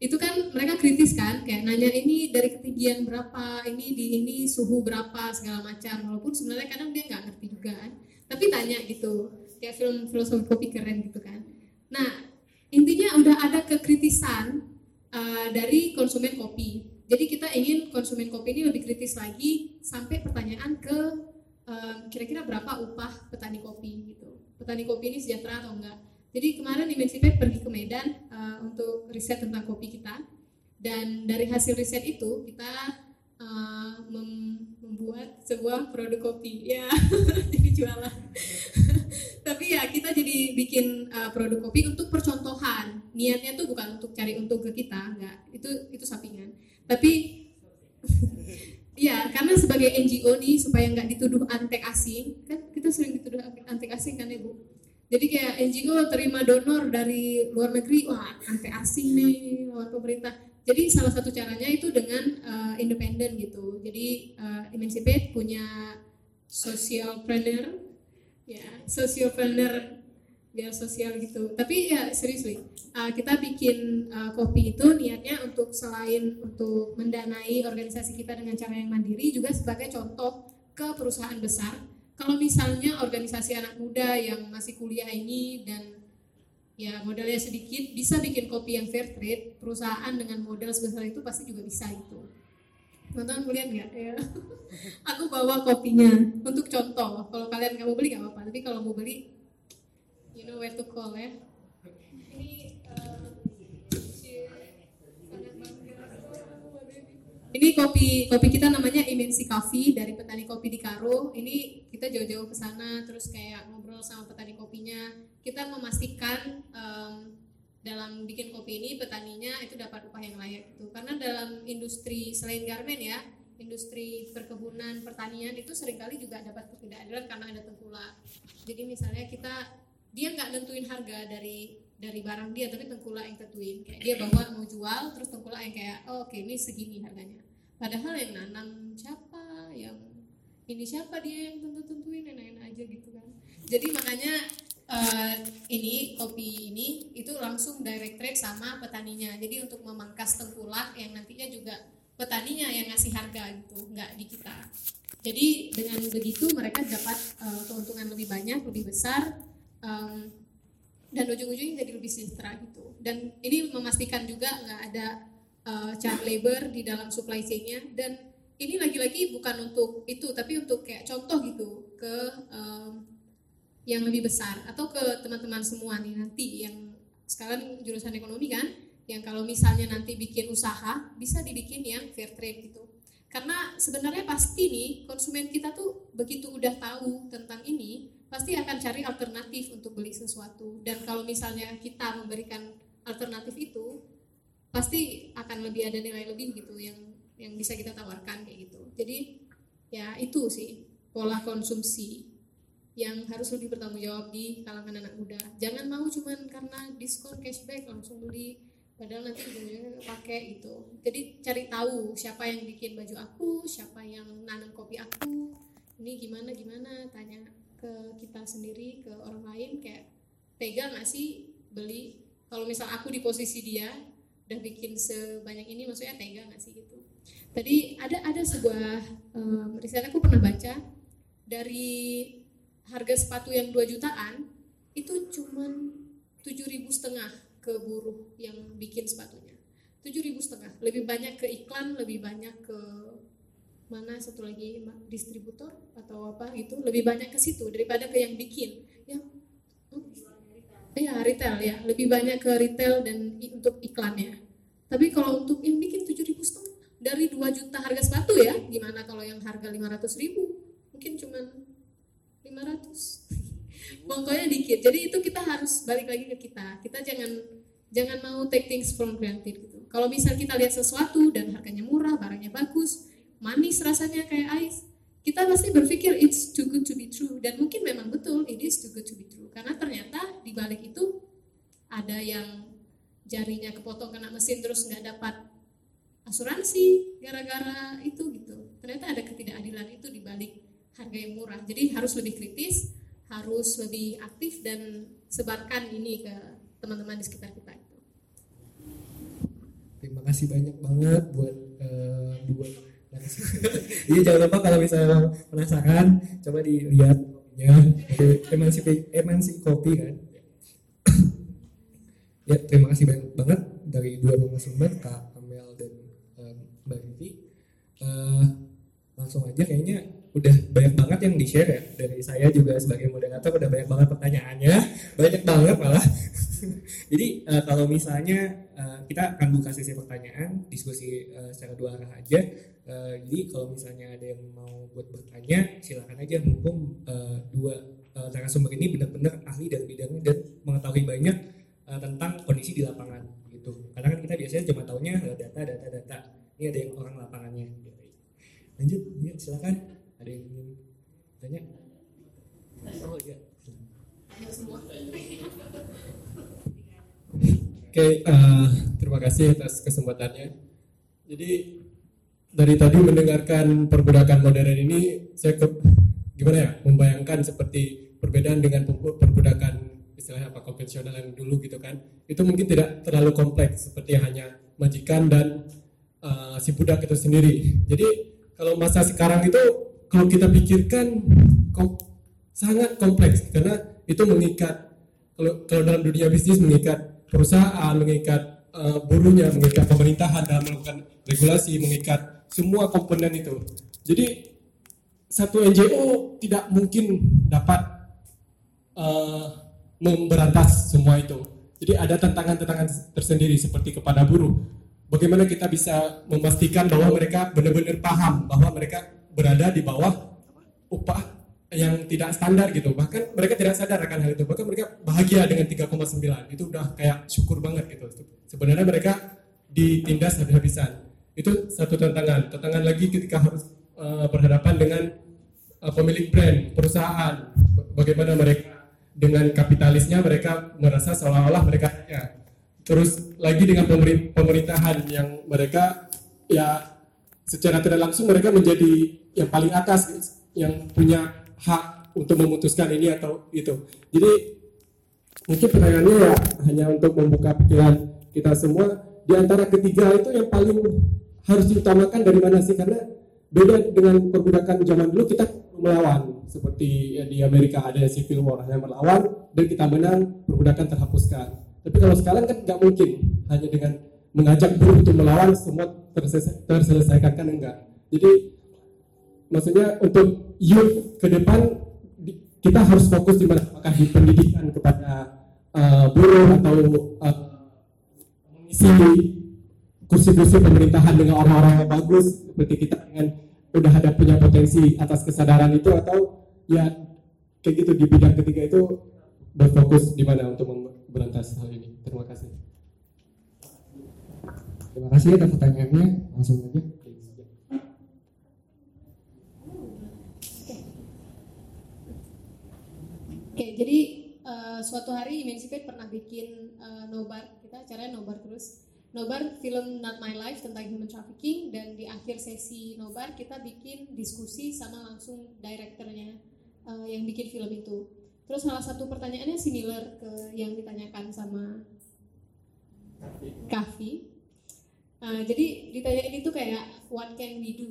itu kan mereka kritis kan kayak nanya ini dari ketinggian berapa? Ini di ini suhu berapa? segala macam. Walaupun sebenarnya kadang dia nggak ngerti juga kan. Tapi tanya gitu kayak film filosofi kopi keren gitu kan. Nah intinya udah ada kekritisan uh, dari konsumen kopi. Jadi kita ingin konsumen kopi ini lebih kritis lagi sampai pertanyaan ke kira-kira berapa upah petani kopi gitu. Petani kopi ini sejahtera atau enggak? Jadi kemarin Emancipate pergi ke Medan uh, untuk riset tentang kopi kita. Dan dari hasil riset itu kita uh, mem membuat sebuah produk kopi. Ya jadi jualan. Tapi ya kita jadi bikin uh, produk kopi untuk percontohan. Niatnya tuh bukan untuk cari untung ke kita enggak. Itu itu sampingan. Tapi ya karena sebagai NGO nih supaya nggak dituduh antek asing kan kita sering dituduh antek asing kan ibu? Jadi kayak NGO terima donor dari luar negeri wah antek asing nih lawan pemerintah. Jadi salah satu caranya itu dengan uh, independen gitu. Jadi uh, Emancipate punya social planner ya social planner biar sosial gitu. Tapi ya seriously uh, kita bikin uh, kopi itu niatnya untuk selain untuk mendanai organisasi kita dengan cara yang mandiri juga sebagai contoh ke perusahaan besar. Kalau misalnya organisasi anak muda yang masih kuliah ini dan ya modalnya sedikit bisa bikin kopi yang fair trade perusahaan dengan modal sebesar itu pasti juga bisa itu teman-teman melihat nggak? Ya aku bawa kopinya. Untuk contoh kalau kalian nggak mau beli nggak apa-apa. Tapi kalau mau beli you know where to call ya. Ini uh, ini kopi kopi kita namanya Imensi Coffee dari petani kopi di Karo. Ini kita jauh-jauh ke sana terus kayak ngobrol sama petani kopinya. Kita memastikan um, dalam bikin kopi ini petaninya itu dapat upah yang layak itu. Karena dalam industri selain garmen ya, industri perkebunan pertanian itu sering kali juga dapat ketidakadilan karena ada tengkulak. Jadi misalnya kita dia nggak nentuin harga dari dari barang dia tapi tengkulak yang tentuin kayak dia bawa mau jual terus tengkulak yang kayak oh, oke okay, ini segini harganya. Padahal yang nanam siapa? Yang ini siapa dia yang tentu tentuin enak-enak aja gitu kan. Jadi makanya uh, ini kopi ini itu langsung direct trade sama petaninya. Jadi untuk memangkas tengkulak yang nantinya juga petaninya yang ngasih harga gitu nggak di kita. Jadi dengan begitu mereka dapat uh, keuntungan lebih banyak lebih besar um, dan ujung-ujungnya jadi lebih sejahtera gitu. Dan ini memastikan juga nggak ada uh, child labor di dalam supply chain-nya. Dan ini lagi-lagi bukan untuk itu tapi untuk kayak contoh gitu ke um, yang lebih besar atau ke teman-teman semua nih nanti yang sekarang jurusan ekonomi kan yang kalau misalnya nanti bikin usaha bisa dibikin yang fair trade gitu. Karena sebenarnya pasti nih konsumen kita tuh begitu udah tahu tentang ini pasti akan cari alternatif untuk beli sesuatu. Dan kalau misalnya kita memberikan alternatif itu pasti akan lebih ada nilai lebih gitu yang yang bisa kita tawarkan kayak gitu. Jadi ya itu sih pola konsumsi yang harus lebih bertanggung jawab di kalangan anak muda. Jangan mau cuman karena diskon cashback langsung beli padahal nanti ujungnya pakai gitu. Jadi cari tahu siapa yang bikin baju aku siapa yang nanam kopi aku ini gimana gimana tanya ke kita sendiri ke orang lain kayak tega nggak sih beli? Kalau misal aku di posisi dia udah bikin sebanyak ini maksudnya tega nggak sih gitu? Tadi ada ada sebuah um, riset aku pernah baca dari harga sepatu yang 2 jutaan itu cuman tujuh ribu setengah ke buruh yang bikin sepatunya. Tujuh ribu setengah lebih banyak ke iklan lebih banyak ke mana satu lagi distributor atau apa gitu lebih banyak ke situ daripada ke yang bikin. Ya. Iya retail ya. Lebih banyak ke retail dan untuk iklannya. Tapi kalau untuk yang bikin tujuh ribu setengah dari 2 juta harga sepatu ya gimana kalau yang harga lima ratus ribu? Mungkin cuman 500 pokoknya dikit. Jadi itu kita harus balik lagi ke kita. Kita jangan jangan mau take things from granted gitu. Kalau misal kita lihat sesuatu dan harganya murah barangnya bagus manis rasanya kayak ais. Kita pasti berpikir it's too good to be true. Dan mungkin memang betul it is too good to be true. Karena ternyata di balik itu ada yang jarinya kepotong kena mesin terus nggak dapat asuransi gara-gara itu gitu. Ternyata ada ketidakadilan itu di balik harga yang murah. Jadi harus lebih kritis harus lebih aktif dan sebarkan ini ke teman-teman di sekitar kita itu. Terima kasih banyak banget buat uh, dua Jadi jangan lupa kalau misalnya penasaran, coba dilihat ya emansi emansi kopi kan. ya terima kasih banyak banget dari dua narasumber Kak Amel dan um, Mbak Vivi. Uh, langsung aja kayaknya udah banyak banget yang di share ya. Dari saya juga sebagai moderator udah banyak banget pertanyaannya. Banyak banget malah. Jadi uh, kalau misalnya uh, kita akan buka sesi pertanyaan diskusi uh, secara dua arah aja Uh, jadi kalau misalnya ada yang mau buat bertanya, silakan aja mumpung uh, dua uh, narasumber ini benar-benar ahli dan bidangnya dan mengetahui banyak uh, tentang kondisi di lapangan gitu. Karena kan kita biasanya cuma tahunya data, data, data. Ini ada yang orang lapangannya. Gitu. Lanjut, ya silakan. Ada yang ingin tanya? Oh iya. Oke, okay, uh, terima kasih atas kesempatannya. Jadi dari tadi mendengarkan perbudakan modern ini saya ke, gimana ya membayangkan seperti perbedaan dengan perbudakan istilahnya apa konvensional yang dulu gitu kan. Itu mungkin tidak terlalu kompleks seperti hanya majikan dan uh, si budak itu sendiri. Jadi kalau masa sekarang itu kalau kita pikirkan kom sangat kompleks. Karena itu mengikat kalau kalau dalam dunia bisnis mengikat perusahaan mengikat uh, buruhnya mengikat pemerintahan dalam melakukan regulasi mengikat semua komponen itu. Jadi satu NGO tidak mungkin dapat uh, memberantas semua itu. Jadi ada tantangan-tantangan tersendiri seperti kepada buruh. Bagaimana kita bisa memastikan bahwa mereka benar-benar paham bahwa mereka berada di bawah upah yang tidak standar gitu. Bahkan mereka tidak sadar akan hal itu. Bahkan mereka bahagia dengan 3,9. Itu udah kayak syukur banget gitu. Sebenarnya mereka ditindas habis-habisan itu satu tantangan. Tantangan lagi ketika harus uh, berhadapan dengan uh, pemilik brand, perusahaan, bagaimana mereka dengan kapitalisnya mereka merasa seolah-olah mereka ya. Terus lagi dengan pemerintahan yang mereka ya secara tidak langsung mereka menjadi yang paling atas yang punya hak untuk memutuskan ini atau itu. Jadi mungkin pertanyaannya ya hanya untuk membuka pikiran kita semua di antara ketiga itu yang paling harus diutamakan dari mana sih? Karena beda dengan perbudakan zaman dulu kita melawan. Seperti ya, di Amerika ada civil war yang melawan dan kita menang perbudakan terhapuskan. Tapi kalau sekarang kan nggak mungkin. Hanya dengan mengajak buruh untuk melawan semua terselesaikan, terselesaikan kan enggak. Jadi maksudnya untuk youth ke depan kita harus fokus di mana? Apakah di pendidikan kepada uh, buruh atau uh, mengisi kursi-kursi pemerintahan dengan orang-orang yang bagus seperti kita dengan udah ada punya potensi atas kesadaran itu atau ya kayak gitu di bidang ketiga itu berfokus di mana untuk memberantas hal ini. Terima kasih. Terima kasih atas pertanyaannya. Langsung aja. Oke, jadi uh, suatu hari Emancipate pernah bikin uh, nobar, kita caranya nobar terus Nobar film Not My Life tentang human trafficking dan di akhir sesi Nobar kita bikin diskusi sama langsung direkturnya uh, yang bikin film itu. Terus salah satu pertanyaannya similar ke yang ditanyakan sama Kavi. Uh, jadi ditanya ini tuh kayak what can we do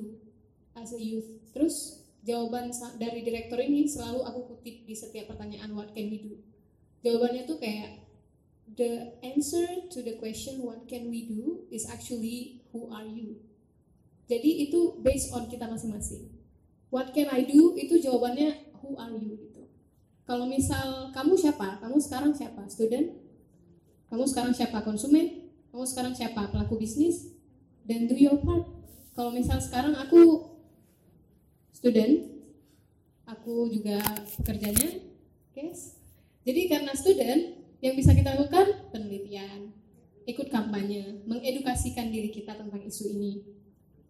as a youth? Terus jawaban dari direktur ini selalu aku kutip di setiap pertanyaan what can we do. Jawabannya tuh kayak the answer to the question what can we do is actually who are you. Jadi itu based on kita masing-masing. What can I do itu jawabannya who are you gitu. Kalau misal kamu siapa? Kamu sekarang siapa? Student? Kamu sekarang siapa? Konsumen? Kamu sekarang siapa? Pelaku bisnis? Dan do your part. Kalau misal sekarang aku student, aku juga pekerjanya, guys. Jadi karena student, yang bisa kita lakukan penelitian, ikut kampanye, mengedukasikan diri kita tentang isu ini.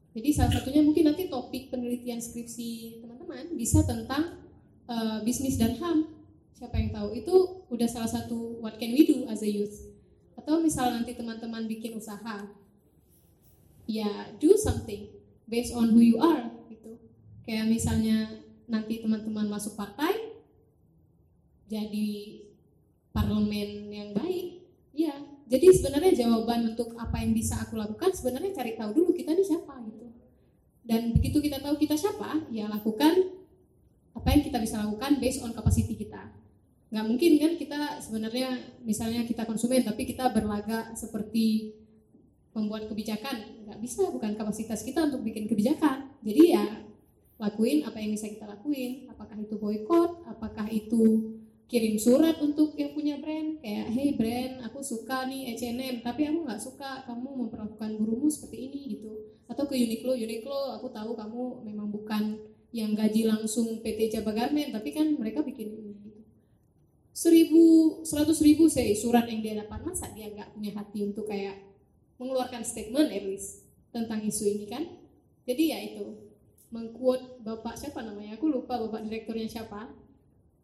Jadi salah satunya mungkin nanti topik penelitian skripsi teman-teman bisa tentang uh, bisnis dan HAM. Siapa yang tahu? Itu udah salah satu what can we do as a youth. Atau misal nanti teman-teman bikin usaha, ya do something based on who you are gitu. Kayak misalnya nanti teman-teman masuk partai, jadi parlemen yang baik. Ya jadi sebenarnya jawaban untuk apa yang bisa aku lakukan sebenarnya cari tahu dulu kita ini siapa gitu. Dan begitu kita tahu kita siapa ya lakukan apa yang kita bisa lakukan based on capacity kita. Nggak mungkin kan kita sebenarnya misalnya kita konsumen tapi kita berlaga seperti membuat kebijakan. Nggak bisa bukan kapasitas kita untuk bikin kebijakan. Jadi ya lakuin apa yang bisa kita lakuin. Apakah itu boykot apakah itu kirim surat untuk yang punya brand kayak hey brand aku suka nih H&M tapi aku nggak suka kamu memperlakukan buruhmu seperti ini gitu. Atau ke Uniqlo Uniqlo aku tahu kamu memang bukan yang gaji langsung PT Jaba Garment tapi kan mereka bikin gitu. Seribu seratus ribu saya surat yang dia dapat. Masa dia nggak punya hati untuk kayak mengeluarkan statement at least tentang isu ini kan? Jadi ya itu mengquote bapak siapa namanya? Aku lupa bapak direkturnya siapa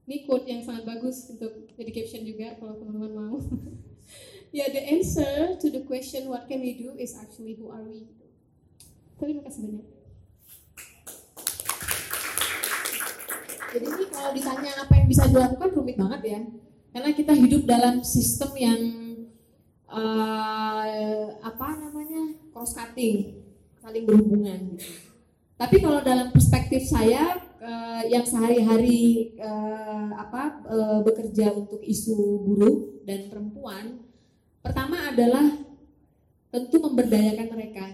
ini quote yang sangat bagus untuk jadi caption juga kalau teman-teman mau. ya, yeah, the answer to the question what can we do is actually who are we. Terima kasih banyak. Jadi ini kalau ditanya apa yang bisa dilakukan rumit banget ya. Karena kita hidup dalam sistem yang uh, apa namanya cross cutting, saling berhubungan. Gitu. Tapi kalau dalam perspektif saya uh, yang sehari-hari uh, apa uh, bekerja untuk isu buruh dan perempuan, pertama adalah tentu memberdayakan mereka.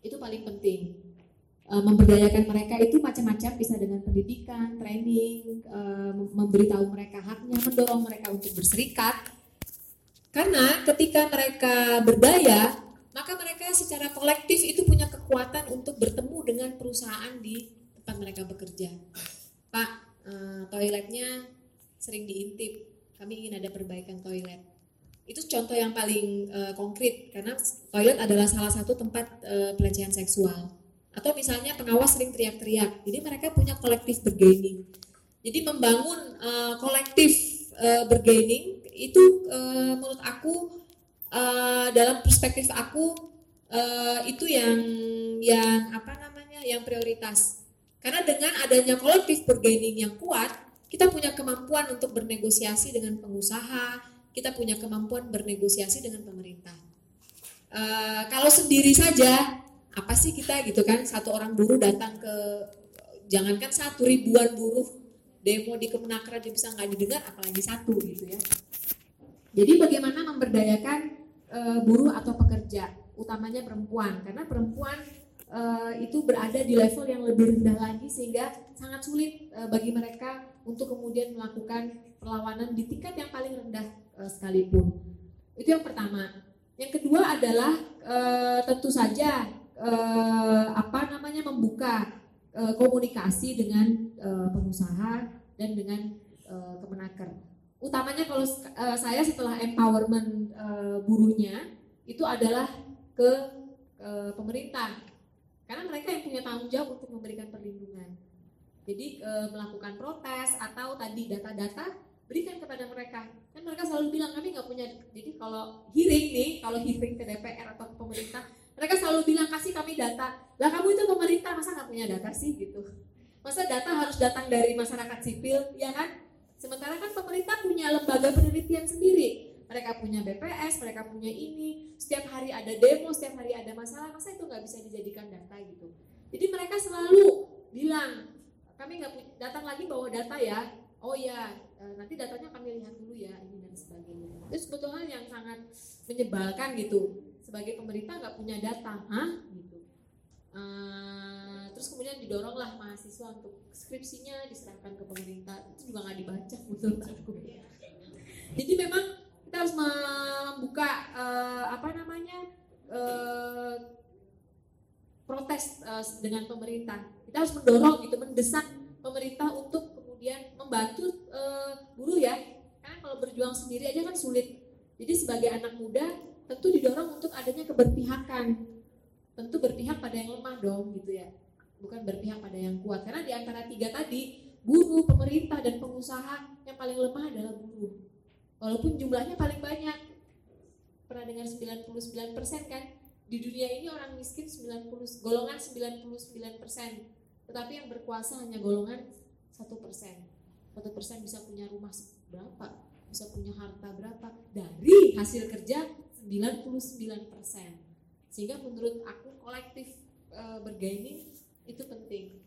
Itu paling penting. Memberdayakan mereka itu macam-macam bisa dengan pendidikan, training, memberitahu mereka haknya, mendorong mereka untuk berserikat. Karena ketika mereka berdaya, maka mereka secara kolektif itu punya kekuatan untuk bertemu dengan perusahaan di mereka bekerja. Pak, uh, toiletnya sering diintip. Kami ingin ada perbaikan toilet. Itu contoh yang paling uh, konkret karena toilet adalah salah satu tempat uh, pelecehan seksual. Atau misalnya pengawas sering teriak-teriak. Jadi mereka punya kolektif bargaining. Jadi membangun uh, kolektif uh, bergaining itu uh, menurut aku uh, dalam perspektif aku uh, itu yang yang apa namanya yang prioritas. Karena dengan adanya kolektif bergaining yang kuat, kita punya kemampuan untuk bernegosiasi dengan pengusaha, kita punya kemampuan bernegosiasi dengan pemerintah. Uh, kalau sendiri saja, apa sih kita gitu kan? Satu orang buruh datang ke, jangankan satu ribuan buruh demo di Kemenaker aja bisa nggak didengar, apalagi satu gitu ya. Jadi bagaimana memberdayakan uh, buruh atau pekerja, utamanya perempuan, karena perempuan uh, itu berada di level yang lebih rendah lagi sehingga sangat sulit uh, bagi mereka untuk kemudian melakukan perlawanan di tingkat yang paling rendah uh, sekalipun. Itu yang pertama. Yang kedua adalah tentu saja apa namanya membuka komunikasi dengan pengusaha dan dengan kemenaker. Utamanya kalau saya setelah empowerment uh, buruhnya itu adalah ke pemerintah karena mereka yang punya tanggung jawab untuk memberikan perlindungan. Jadi e, melakukan protes atau tadi data-data berikan kepada mereka. Kan mereka selalu bilang kami nggak punya. Jadi kalau hearing nih, kalau hearing ke DPR atau ke pemerintah, mereka selalu bilang kasih kami data. Lah kamu itu pemerintah masa nggak punya data sih gitu? Masa data harus datang dari masyarakat sipil, ya kan? Sementara kan pemerintah punya lembaga penelitian sendiri mereka punya BPS, mereka punya ini, setiap hari ada demo, setiap hari ada masalah, masa itu nggak bisa dijadikan data gitu. Jadi mereka selalu bilang, kami nggak datang lagi bawa data ya, oh ya nanti datanya kami lihat dulu ya ini dan sebagainya. Itu sebetulnya yang sangat menyebalkan gitu. Sebagai pemerintah nggak punya data, hah? Gitu. Uh, terus kemudian didoronglah mahasiswa untuk skripsinya diserahkan ke pemerintah itu juga nggak dibaca menurut aku. Jadi memang kita harus membuka uh, apa namanya uh, protes uh, dengan pemerintah. Kita harus mendorong gitu, mendesak pemerintah untuk kemudian membantu uh, buruh ya. Karena kalau berjuang sendiri aja kan sulit. Jadi sebagai anak muda tentu didorong untuk adanya keberpihakan. Tentu berpihak pada yang lemah dong gitu ya. Bukan berpihak pada yang kuat. Karena di antara tiga tadi, buruh, pemerintah, dan pengusaha yang paling lemah adalah buruh Walaupun jumlahnya paling banyak. Pernah dengar 99% kan? Di dunia ini orang miskin 90 golongan 99%. Tetapi yang berkuasa hanya golongan 1%. 1% bisa punya rumah berapa? Bisa punya harta berapa? Dari hasil kerja 99%. Sehingga menurut aku kolektif e, bergaining itu penting.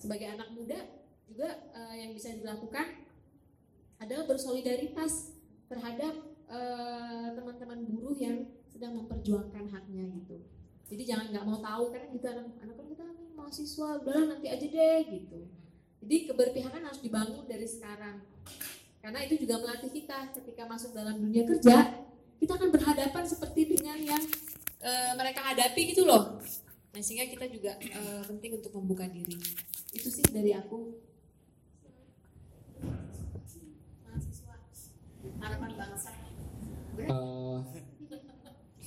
Sebagai anak muda juga e, yang bisa dilakukan adalah bersolidaritas terhadap eh, teman-teman uh, buruh yang sedang memperjuangkan haknya gitu. Jadi jangan nggak mau tahu karena gitu anak anak kan kita mahasiswa udahlah nanti aja deh gitu. Jadi keberpihakan harus dibangun dari sekarang. Karena itu juga melatih kita ketika masuk dalam dunia kerja, kita akan berhadapan seperti dengan yang uh, mereka hadapi gitu loh. Nah, sehingga kita juga uh, penting untuk membuka diri. Itu sih dari aku. Uh,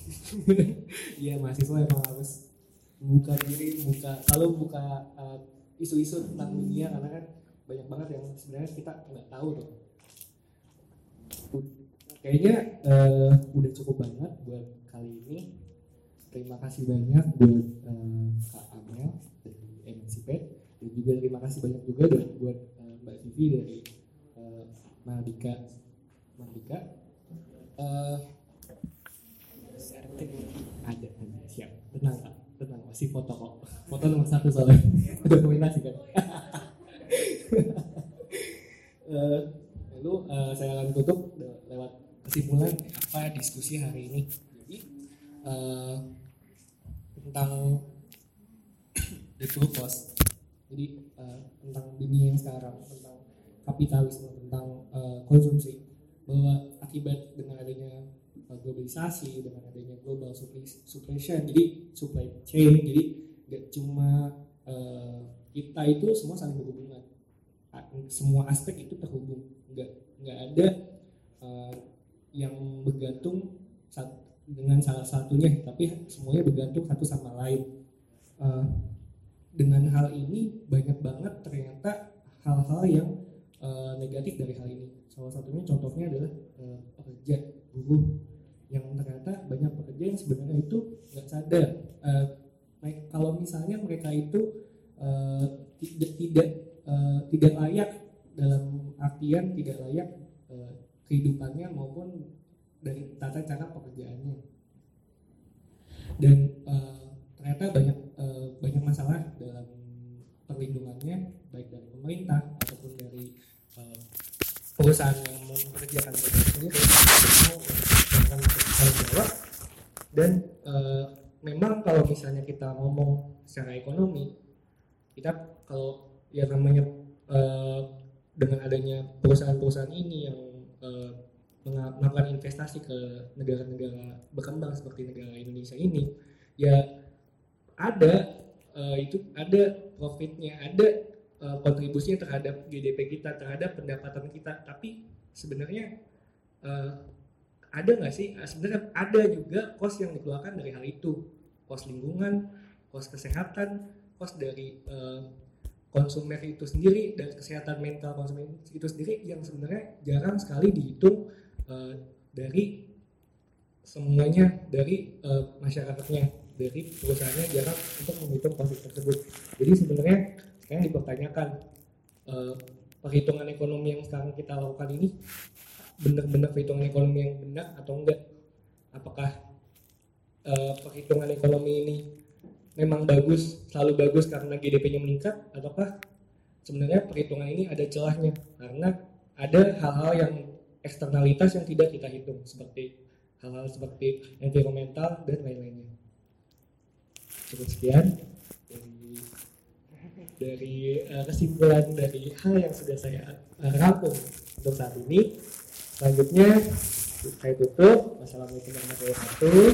Iya mahasiswa emang harus buka diri, buka selalu buka uh, isu-isu tentang dunia karena kan banyak banget yang sebenarnya kita nggak tahu tuh. Kayaknya uh, udah cukup banget buat kali ini. Terima kasih banyak buat uh, Kak Amel dari MCP dan juga terima kasih banyak juga buat uh, Mbak Vivi dari uh, Mardika Mardika uh, ada siap. Tenang kak. Tenang masih foto kok. Foto nomor satu soalnya. Dokumentasi kan uh, lalu uh, saya akan tutup lewat kesimpulan apa diskusi hari ini. Jadi uh, tentang the true cost jadi uh, tentang dunia yang sekarang tentang kapitalisme tentang uh, konsumsi bahwa akibat dengan adanya uh, globalisasi dengan adanya global supply, jadi supply chain jadi gak cuma uh, kita itu semua saling berhubungan. Semua aspek itu terhubung. Nggak nggak ada uh, yang bergantung dengan salah satunya tapi semuanya bergantung satu sama lain. Uh, dengan hal ini banyak banget ternyata hal-hal yang eh, negatif dari hal ini. Salah satunya contohnya adalah eh, pekerja buruh yang ternyata banyak pekerja yang sebenarnya itu nggak sadar mereka- kalau misalnya mereka itu eh, tidak tidak eh, tidak layak dalam artian tidak layak eh, kehidupannya maupun dari tata cara pekerjaannya dan eh, ternyata banyak eh, banyak masalah dalam perlindungannya baik dari pemerintah ataupun perusahaan yang mempekerjakan mereka sendiri melakukan tanggung jawab dan eh, memang kalau misalnya kita ngomong secara ekonomi kita kalau ya namanya eh, dengan adanya perusahaan-perusahaan ini yang menga- melakukan investasi ke negara-negara berkembang seperti negara Indonesia ini ya ada eh, itu ada profitnya ada eh, kontribusinya terhadap GDP kita terhadap pendapatan kita. Tapi sebenarnya eh, ada nggak sih Eh, sebenarnya ada juga kos yang dikeluarkan dari hal itu. Kos lingkungan kos kesehatan kos dari eh, konsumen itu sendiri dan kesehatan mental konsumen itu sendiri yang sebenarnya jarang sekali dihitung eh, dari semuanya dari eh, masyarakatnya dari perusahaannya jarang untuk menghitung profit tersebut. Jadi sebenarnya sekarang dipertanyakan eh, perhitungan ekonomi yang sekarang kita lakukan ini benar-benar perhitungan ekonomi yang benar atau enggak? Apakah eh, perhitungan ekonomi ini memang bagus selalu bagus karena GDP-nya meningkat? Ataukah sebenarnya perhitungan ini ada celahnya? Karena ada hal-hal yang eksternalitas yang tidak kita hitung seperti hal-hal seperti environmental dan lain-lainnya. Cukup sekian dari eh, kesimpulan dari hal yang sudah saya rangkum untuk saat ini. Selanjutnya saya tutup. Wassalamualaikum warahmatullahi wabarakatuh.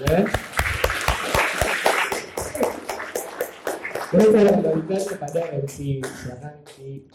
Dan dan saya kembalikan kepada MC silakan di